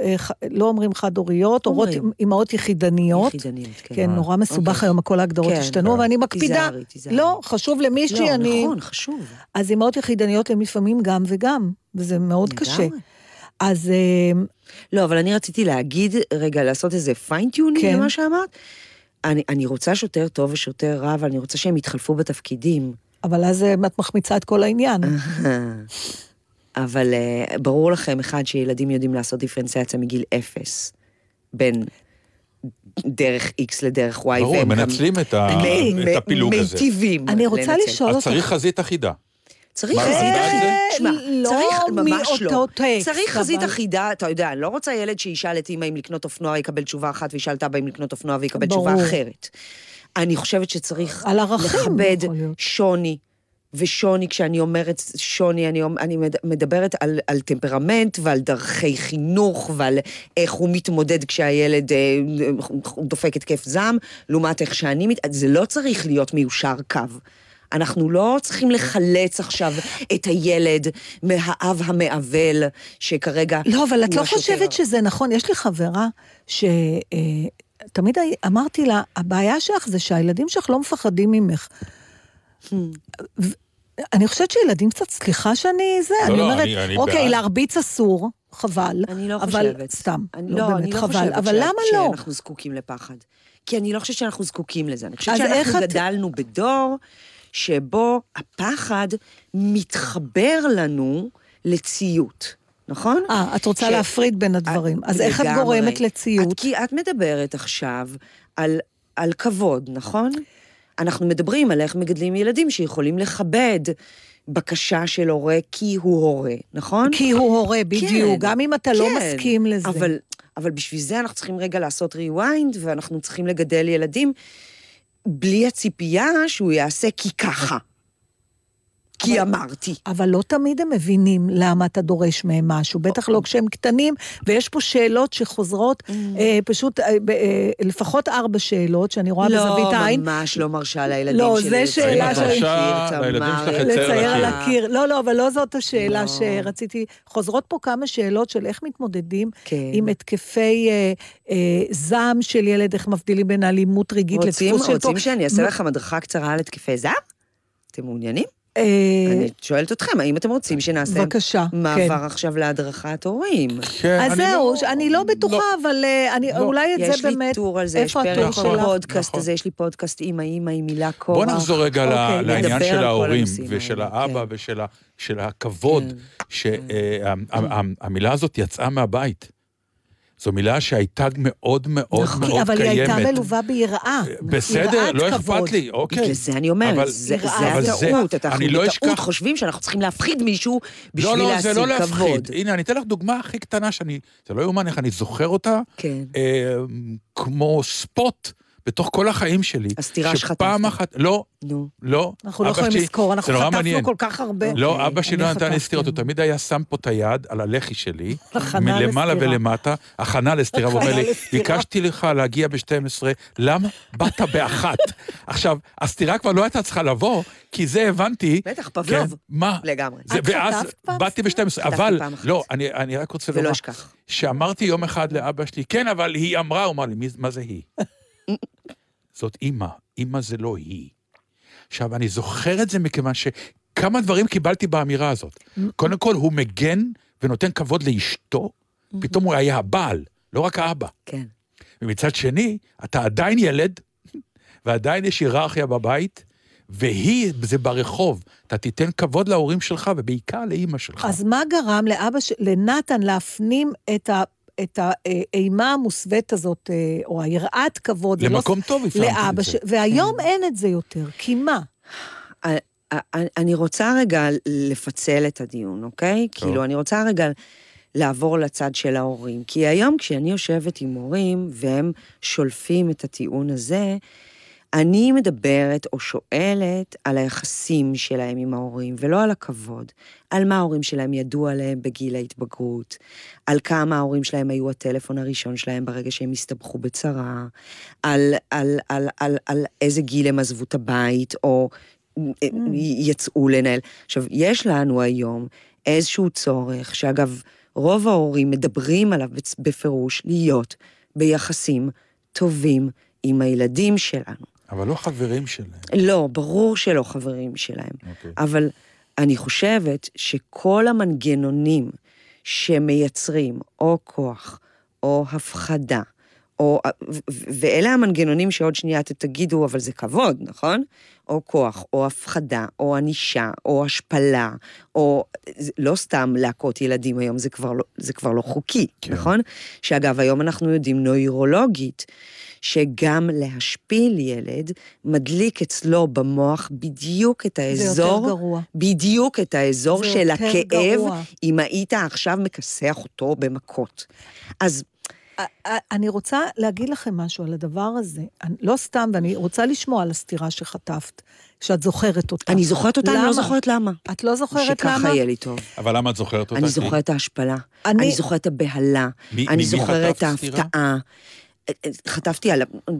אה, ח- לא אומרים חד-הוריות, אומרים. אימהות יחידניות. יחידניות, כן. כן, נורא מסובך אוקיי. היום, כל ההגדרות כן. השתנו, ואני מקפידה. תיזהרי, תיזהרי. לא, חשוב למישהי, לא, אני... נכון, חשוב. אז אימהות יחידניות הן לפעמים גם וגם, וזה מאוד קשה. לגמרי. אז אה, לא, אבל אני רציתי להגיד, רגע, לעשות איזה fine-tuning כן. למה שאמרת. אני, אני רוצה שוטר טוב ושוטר רע, אבל אני רוצה שהם יתחלפו בתפקידים. אבל אז אה, את מחמיצה את כל העניין. [LAUGHS] אבל uh, ברור לכם, אחד, שילדים יודעים לעשות דיפרנציאציה מגיל אפס, בין דרך X לדרך Y, ברור, הם גם מנצלים את ה- מ- את הפילוג הזה. מיטיבים אני רוצה לנצל. לשאול אז אותך... צריך חזית אחידה. צריך חזית אחידה. תשמע, לא צריך, ממש מאותו לא. טקסט, צריך חזית אחידה, אתה יודע, אני לא רוצה ילד שישאל את אמא אם לקנות אופנוע, יקבל תשובה אחת, וישאל את אבא אם לקנות אופנוע, ויקבל. תשובה אחרת. אני חושבת שצריך על ערכים, לכבד. שוני. ושוני, כשאני אומרת שוני, אני, אני מד- מדברת על, על טמפרמנט ועל דרכי חינוך ועל איך הוא מתמודד כשהילד אה, דופק התקף זעם, לעומת איך שאני מת... זה לא צריך להיות מיושר קו. אנחנו לא צריכים לחלץ עכשיו את הילד מהאב המעוול, שכרגע... לא, אבל את לא. חושבת שזה נכון. יש לי חברה שתמיד אמרתי לה, הבעיה שלך זה שהילדים שלך לא מפחדים ממך. ו- אני חושבת שילדים קצת, סליחה שאני זה, לא, אני לא, אומרת, אני- אני אוקיי, בעד. להרביץ אסור, חבל. אני לא אבל חושבת. סתם, אני, לא באמת אני לא חבל. אבל ש- למה לא? שאנחנו זקוקים לפחד. כי אני לא חושבת שאנחנו זקוקים לזה. אני חושבת שאנחנו את- גדלנו בדור שבו הפחד מתחבר לנו לציות, נכון? אה, את רוצה ש- להפריד בין הדברים. אז איך את. גורמת לציות? את, כי את מדברת עכשיו על, על כבוד, נכון? אנחנו מדברים על איך מגדלים ילדים שיכולים לכבד בקשה של הורה כי הוא הורה, נכון? כי הוא הורה, בדיוק, כן, גם אם אתה לא כן, מסכים לזה. אבל, אבל בשביל זה אנחנו צריכים רגע לעשות rewind, ואנחנו צריכים לגדל ילדים בלי הציפייה שהוא יעשה כי ככה. כי אמרתי. אבל לא תמיד הם מבינים למה אתה דורש מהם משהו, בטח לא כשהם קטנים, ויש פה שאלות שחוזרות, Mm. אה, פשוט אה, אה, לפחות ארבע שאלות שאני רואה לא, בזווית העין. ממש לא מרשה לילדים לא, שלי זה לצייר שאלה על של- הקיר, מרשה לילדים תמר. שלך לצייר על הקיר. לא, לא, אבל לא זאת השאלה לא. שרציתי. חוזרות פה כמה שאלות של איך מתמודדים כן. עם התקפי אה, אה, זעם של ילד, איך מבדילים בין אלימות רגעית רוצים, לדפוס של... רוצים שאני אעשה מ- לכם הדרכה קצרה על התקפי זעם? אתם מעוניינים? אה, אני שואלת אתכם, האם אתם רוצים שנעשה בבקשה, כן. מעבר עכשיו להדרכת הורים? כן, אז זהו, לא- אני לא בטוחה, אבל אה, אני, לא. אולי את יש זה לי באמת... טור על זה, יש פרק שלך? בפודקאסט נכון. הזה, יש לי פודקאסט אימא אימא עם מילה קורח. בוא נחזור רגע אוקיי, לעניין של ההורים ושל האלה, האבא כן. ושל של הכבוד, כן. שהמילה הזאת יצאה מהבית. זו מילה שהייתה מאוד מאוד נכון. מאוד אבל היא הייתה קיימת. מלווה ביראה. בסדר, לא כבוד. אכפת לי, אוקיי. בגלל זה אני אומרת, אבל- זה זה אבל זה- הטעות, אנחנו אני לא בטעות אשכח- חושבים שאנחנו צריכים להפחיד מישהו בשביל לא, לא, להשיג זה לא כבוד. להפחיד. הנה, אני אתן לך דוגמה הכי קטנה שאני... זה לא יאומן איך אני זוכר אותה. כן. אה, כמו ספוט בתוך כל החיים שלי, הסתירה שחטפת. שפעם אחת, לא, נו. לא. אנחנו לא יכולים שלי- לזכור, אנחנו חטפנו מעניין. כל כך הרבה. לא, אוקיי, אבא שלי לא נתן לי. סטירות, הוא תמיד היה שם פה את היד על הלחי שלי, [LAUGHS] מלמעלה. ולמטה, הכנה לסטירה, הוא אומר לי. ביקשתי לך להגיע ב-12, למה באת באחת? [LAUGHS] עכשיו, הסטירה כבר לא הייתה צריכה לבוא, כי זה הבנתי... בטח, פבלוב. כן, מה? לגמרי. זה, ואז באתי ב-12, חטפתי אבל. לא, אני, אני רק רוצה ולא לומר, אשכח. שאמרתי יום אחד לאבא שלי, כן, אבל היא אמרה, הוא אמר לי, "מי- מה זה היא? זאת אימא, אימא זה לא היא. עכשיו, אני זוכר את זה מכיוון שכמה דברים קיבלתי באמירה הזאת. קודם כל, הוא מגן ונותן כבוד לאשתו, פתאום הוא היה הבעל, לא רק האבא. כן. ומצד שני, אתה עדיין ילד, ועדיין יש היררכיה בבית, והיא, זה ברחוב. אתה תיתן כבוד להורים שלך, ובעיקר לאימא שלך. אז מה גרם לאבא, ש... לנתן להפנים את ה... את האימה המוסווית הזאת, אה, או היראת כבוד, למקום טוב לאבא, את ש... זה. והיום אין את זה יותר, כי מה? א- א- אני רוצה רגע לפצל את הדיון, אוקיי? טוב. כאילו, אני רוצה רגע לעבור לצד של ההורים. כי היום כשאני יושבת עם הורים והם שולפים את הטיעון הזה, אני מדברת או שואלת על היחסים שלהם עם ההורים, ולא על הכבוד. על מה ההורים שלהם ידעו עליהם בגיל ההתבגרות, על כמה ההורים שלהם היו הטלפון הראשון שלהם ברגע שהם הסתבכו בצרה, על, על, על, על, על איזה גיל הם עזבו את הבית, או יצאו לנהל. עכשיו, יש לנו היום איזשהו צורך, שאגב, רוב ההורים מדברים עליו בפירוש, להיות ביחסים טובים עם הילדים שלנו. אבל לא חברים שלהם. לא, ברור שלא חברים שלהם. אוקיי. אבל אני חושבת שכל המנגנונים שמייצרים או כוח, או הפחדה, או, ואלה המנגנונים שעוד שנייה אתם תגידו, אבל זה כבוד, נכון? או כוח, או הפחדה, או ענישה, או השפלה, או זה לא סתם להכות ילדים היום, זה כבר לא, זה כבר לא חוקי, כן. נכון? שאגב, היום אנחנו יודעים נוירולוגית, שגם להשפיל ילד מדליק אצלו במוח בדיוק את זה האזור, יותר גרוע. בדיוק את האזור זה של הכאב, גרוע. אם היית עכשיו מכסח אותו במכות. אז אני רוצה להגיד לכם משהו על הדבר הזה. אני- לא סתם, ואני רוצה לשמוע על הסתירה שחטפת, שאת זוכרת אותה. אני זוכרת אותה, אני לא? זוכרת למה. את לא זוכרת למה? שככה יהיה לי טוב. אבל למה את זוכרת אותה? אני זוכרת את ההשפלה, אני- אני זוכרת את הבהלה, מי- אני זוכרת את? ההפתעה. חטפתי על... ה-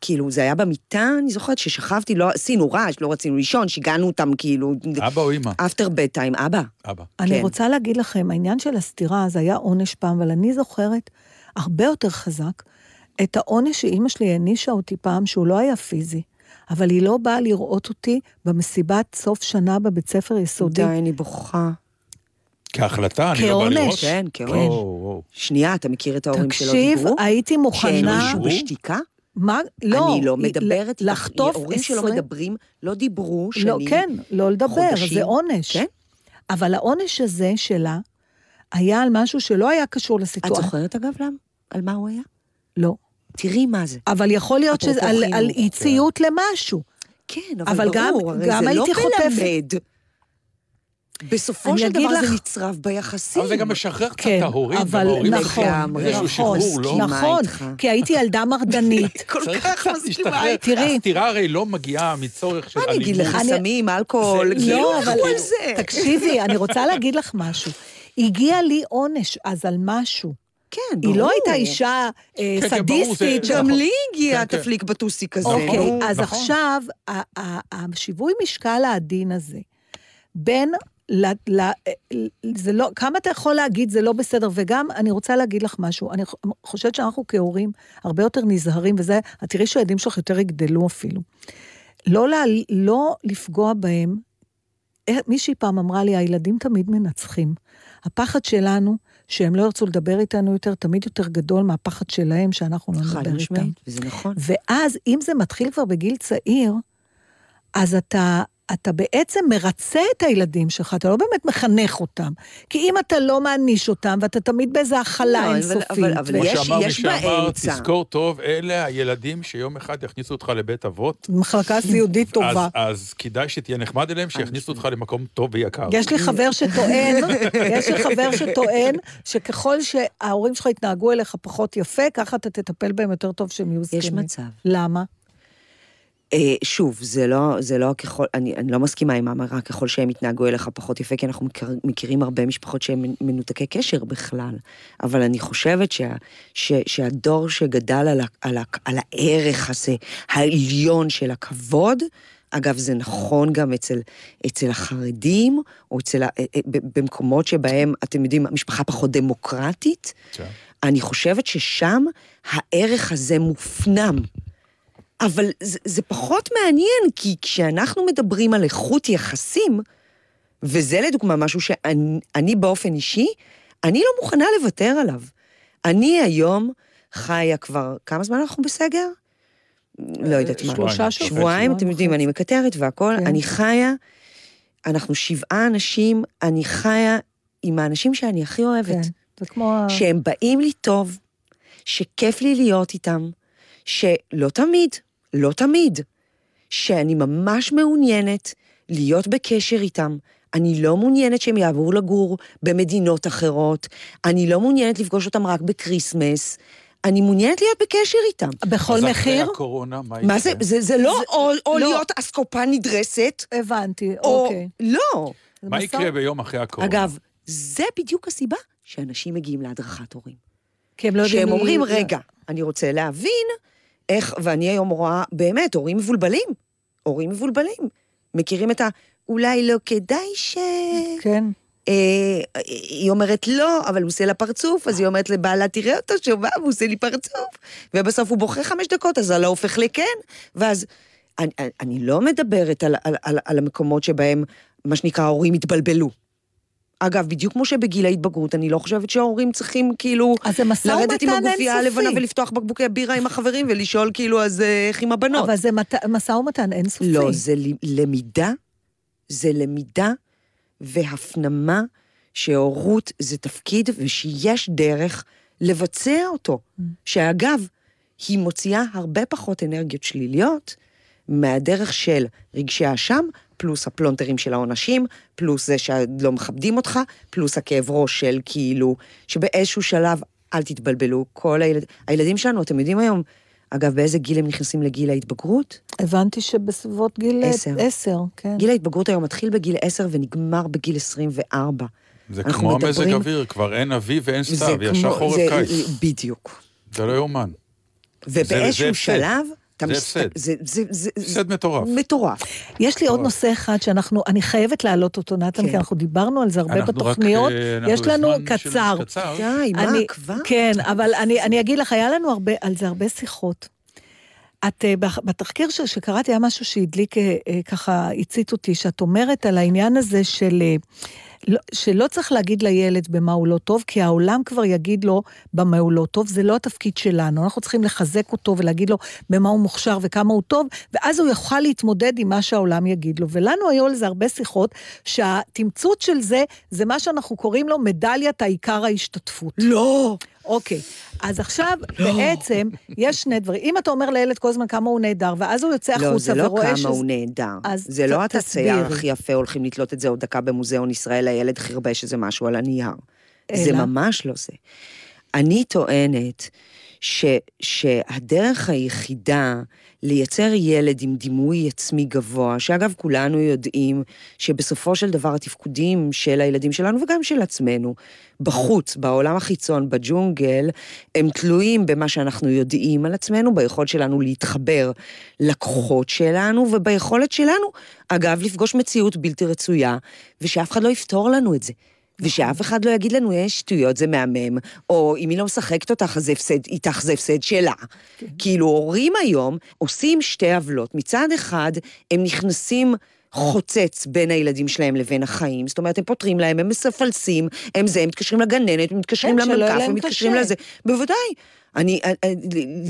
כאילו, זה היה במיטה, אני זוכרת ששכבתי, לא עשינו רעש, לא רצינו לישון, שיגענו אותם, כאילו... אבא או אמא? אפטר בד טיים, אבא. אבא. אני כן. רוצה להגיד לכם, העניין של הסתירה, זה היה עונש פעם, אבל אני זוכרת הרבה יותר חזק את העונש שאימא שלי הענישה אותי פעם, שהוא לא היה פיזי, אבל היא לא באה לראות אותי במסיבת סוף שנה בבית ספר יסודי. די, אני בוכה. כהחלטה, אני לא בא כעונש. לראות. כן, כעונש. וואו, וואו. שנייה, אתה מכיר את ההורים שלא תקשיב, דיברו? הייתי שהם מוכנה... דיברו? בשתיקה? מה? לא. אני לא מדברת. לחטוף הורים שלא מדברים, לא דיברו שנים. לא, כן, לא לדבר. זה עונש. כן. אבל העונש הזה שלה היה על משהו שלא היה קשור את לסיטואציה. זוכרת אגב למה? על מה הוא היה? לא. תראי מה זה. אבל יכול להיות שזה על, אי ציות למשהו. כן, אבל ברור, הרי גם זה הייתי לא חוטפת. מלמד. בסופו אני של אגיד דבר לך- זה נצרב ביחסים. אבל זה גם משחרר קצת כן, את ההורים, אבל גם ההורים נכון, איזשהו נכון, שחרור, לא? מסכימה נכון. כי הייתי ילדה מרדנית. [LAUGHS] כל כך מסכימה. איתך. תראי. הסתירה הרי לא מגיעה מצורך של מה אלימות. אני אגיד לך, אני- סמים, אלכוהול, זה- כאילו, לא, אבל. תקשיבי, אני רוצה להגיד לך משהו. הגיע לי עונש אז על משהו. כן, ברור. היא לא הייתה אישה אה, כן, כן, סדיסטית. גם נכון. לי הגיע כן, כן. התפליק בטוסיק הזה. נכון. אוקיי. אז נכון. עכשיו, השיווי משקל העדין הזה, בין, ל, ל, זה לא, כמה אתה יכול להגיד זה לא בסדר, וגם אני רוצה להגיד לך משהו, אני חושבת שאנחנו כהורים הרבה יותר נזהרים, וזה, את תראי שהילדים שלך יותר יגדלו אפילו. לא, לה, לא לפגוע בהם, אה, מישהי פעם אמרה לי, הילדים תמיד מנצחים. הפחד שלנו, שהם לא ירצו לדבר איתנו יותר, תמיד יותר גדול מהפחד שלהם שאנחנו לא חד נדבר איתם. משמעית, וזה נכון. ואז, אם זה מתחיל כבר בגיל צעיר, אז אתה, אתה בעצם מרצה את הילדים שלך, אתה לא באמת מחנך אותם. כי אם אתה לא מעניש אותם, ואתה תמיד באיזו הכלה לא, אבל- אינסופית. אבל- אבל כמו יש- שאמר מי יש שאמר, באמצע. תזכור טוב, אלה הילדים שיום אחד יכניסו אותך לבית אבות. מחלקה סיעודית טובה. אז, אז כדאי שתהיה נחמד אליהם, שיכניסו אותך למקום טוב ויקר. יש לי חבר שטוען, יש לי חבר שטוען שככל שההורים שלך יתנהגו אליך פחות יפה, ככה אתה תטפל בהם יותר טוב שהם יהיו זקנים. יש מצב. למה? אה, שוב, זה לא, זה לא ככל, אני, אני לא מסכימה עם האמרה ככל שהם יתנהגו אליך פחות יפה, כי אנחנו מכיר, מכירים הרבה משפחות שהם מנותקי קשר בכלל. אבל אני חושבת שה, ש, שהדור שגדל על, ה, על, ה, על הערך הזה, העליון של הכבוד, אגב, זה נכון גם אצל, אצל החרדים, או אצל, אה, אה, במקומות שבהם, אתם יודעים, המשפחה פחות דמוקרטית, כן. אני חושבת ששם הערך הזה מופנם. אבל זה, זה פחות מעניין, כי כשאנחנו מדברים על איכות יחסים, וזה לדוגמה משהו שאני אני באופן אישי, אני לא מוכנה לוותר עליו. אני היום חיה כבר, כמה זמן אנחנו בסגר? לא יודעת מה. שלושה שבועיים. שבועות. שבועיים, אתם יודעים, אני מקטרת והכול, כן. אני חיה, אנחנו שבעה אנשים, אני חיה עם האנשים שאני הכי אוהבת. כן, זה כמו... שהם באים לי טוב, שכיף לי להיות איתם, שלא תמיד, לא תמיד, שאני ממש מעוניינת להיות בקשר איתם. אני לא מעוניינת שהם יעברו לגור במדינות אחרות, אני לא מעוניינת לפגוש אותם רק ב Christmas, אני מעוניינת להיות בקשר איתם. בכל אז אחרי מחיר? הקורונה, מה מה זה, יקרה? זה, זה לא או, או לא. להיות אסקופה נדרסת, הבנתי, או... אוקיי. לא. זה מה יקרה ביום אחרי הקורונה? אגב, זה בדיוק הסיבה שאנשים מגיעים להדרכת הורים. כי הם לא יודעים... שהם אומרים, רגע, אני רוצה להבין איך, ואני היום רואה, באמת, הורים מבולבלים. הורים מבולבלים. מכירים את ה... אולי לא כדאי ש... כן. אה, היא אומרת לא, אבל הוא עושה לה פרצוף, אז היא אומרת לבעלה, תראה אותו שומע, והוא עושה לי פרצוף. ובסוף הוא בוכה חמש דקות, אז הלא הופך לכן. ואז, אני- אני לא מדברת על, על, על, על המקומות שבהם, מה שנקרא, ההורים התבלבלו. אגב, בדיוק כמו שבגיל ההתבגרות, אני לא חושבת שההורים צריכים כאילו... אז זה משא לרדת עם ומתן הגופייה הלבנה אינסופי. ולפתוח בקבוקי בירה עם החברים ולשאול כאילו, אז אה, איך עם הבנות? אבל זה מת- משא ומתן אינסופי. לא, זה ל- למידה, זה למידה והפנמה שהורות זה תפקיד ושיש דרך לבצע אותו. שאגב, היא מוציאה הרבה פחות אנרגיות שליליות מהדרך של רגשי האשם, פלוס הפלונטרים של העונשים, פלוס זה שלא מכבדים אותך, פלוס הכאב ראש של כאילו, שבאיזשהו שלב, אל תתבלבלו, כל הילד... הילדים שלנו, אתם יודעים היום, אגב, באיזה גיל הם נכנסים לגיל ההתבגרות? הבנתי שבסביבות גיל עשר. עשר, כן. גיל ההתבגרות היום מתחיל בגיל 10 ונגמר בגיל 24. זה כמו המזג מדברים- אוויר, כבר אין אביב ואין זה סתיו, ישר כמו- חורף זה- קיץ. בדיוק. זה לא יאומן. ובאיזשהו. שלב... זה הפסד. זה- זה- זה- הפסד מטורף. מטורף. יש לי עוד נושא אחד שאנחנו, אני חייבת להעלות אותו, נתן, כן. כי אנחנו דיברנו על זה הרבה בתוכניות. אה, יש לנו קצר. די, מה, כבר? כן, אבל אני, אני אגיד לך, היה לנו הרבה, על זה הרבה שיחות. את, אה, בתחקיר ש- שקראתי היה משהו שהדליק, אה, ככה, הצית אותי, שאת אומרת על העניין הזה של... לא- שלא צריך להגיד לילד במה הוא לא טוב, כי העולם כבר יגיד לו במה הוא לא טוב, זה לא התפקיד שלנו. אנחנו צריכים לחזק אותו ולהגיד לו במה הוא מוכשר וכמה הוא טוב, ואז הוא יוכל להתמודד עם מה שהעולם יגיד לו. ולנו היו על זה הרבה שיחות, שהתמצות של זה, זה מה שאנחנו קוראים לו מדליית העיקר ההשתתפות. לא. אוקיי, אז עכשיו בעצם יש שני דברים. אם אתה אומר לילד כל הזמן כמה הוא נהדר, ואז הוא יוצא החוצה לא, זה לא ורואה כמה. הוא נהדר. אז זה לא ת- אתה צייר תסבירי. הכי יפה, הולכים לתלות את זה עוד דקה במוזיאון ישראל, הילד חרבש איזה משהו על הנייר. זה? ממש לא זה. אני טוענת ש, שהדרך היחידה לייצר ילד עם דימוי עצמי גבוה, שאגב, כולנו יודעים שבסופו של דבר התפקודים של הילדים שלנו וגם של עצמנו, בחוץ, בעולם החיצון, בג'ונגל, הם תלויים במה שאנחנו יודעים על עצמנו, ביכולת שלנו להתחבר לכוחות שלנו וביכולת שלנו, אגב, לפגוש מציאות בלתי רצויה, ושאף אחד לא יפתור לנו את זה. ושאף אחד לא יגיד לנו, יש שטויות, זה מהמם, או אם היא לא משחקת אותך, אז הפסד, איתך זה הפסד שלה. כאילו, הורים היום עושים שתי עוולות. מצד אחד, הם נכנסים חוצץ בין הילדים שלהם לבין החיים. זאת אומרת, הם פותרים להם, הם מספלסים, הם זה, הם מתקשרים לגננת, הם מתקשרים להם הם מתקשרים קשה. לזה. בוודאי. אני, אה, אה,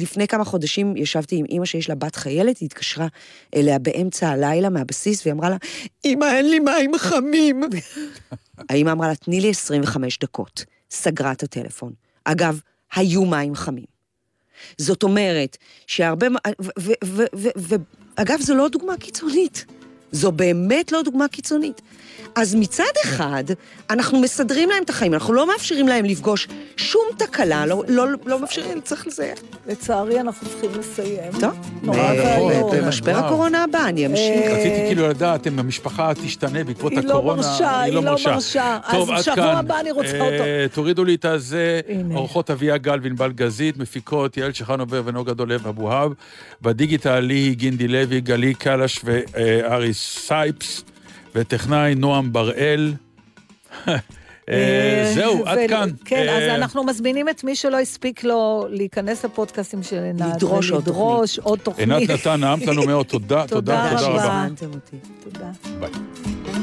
לפני כמה חודשים ישבתי עם אימא שיש לה בת חיילת, היא התקשרה אליה באמצע הלילה מהבסיס, והיא אמרה לה, אמא, אין לי מים חמים. [LAUGHS] האמא אמרה לה, תני לי 25 דקות. סגרה את הטלפון. אגב, היו מים חמים. זאת אומרת, שהרבה... ואגב, זו לא דוגמה קיצונית. זו באמת לא דוגמה קיצונית. אז מצד אחד, אנחנו מסדרים להם את החיים, אנחנו לא מאפשרים להם לפגוש שום תקלה, לא, לא, לא מאפשרים, צריך לזה. לצערי, אנחנו צריכים לסיים. טוב, נורא ב- ואיום. ב- במשבר. הקורונה הבא, אני אמשיך. אה, רציתי כאילו לדעת אם המשפחה תשתנה בעקבות היא לא הקורונה. מרשה, היא לא מרשה. טוב, אז עד שבוע כאן. הבא אני רוצה אה, אותו. תורידו לי את הזה. אורחות אביה גל וענבל גזית, מפיקות יעל שחנובר ונוגה דולב אבוהב. בדיגיטל ליהי גינדי לוי, גלי קלש וארי סייפס. וטכנאי נועם בראל. [LAUGHS] אה, זהו, עד כאן. כן, אז אה, אנחנו מזמינים את מי שלא הספיק לו להיכנס לפודקאסטים של עינת. לדרוש עוד תוכנית. עינת נתן, נעמת לנו מאוד, תודה, [LAUGHS] תודה, תודה תודה רבה. רבה. תודה. ביי.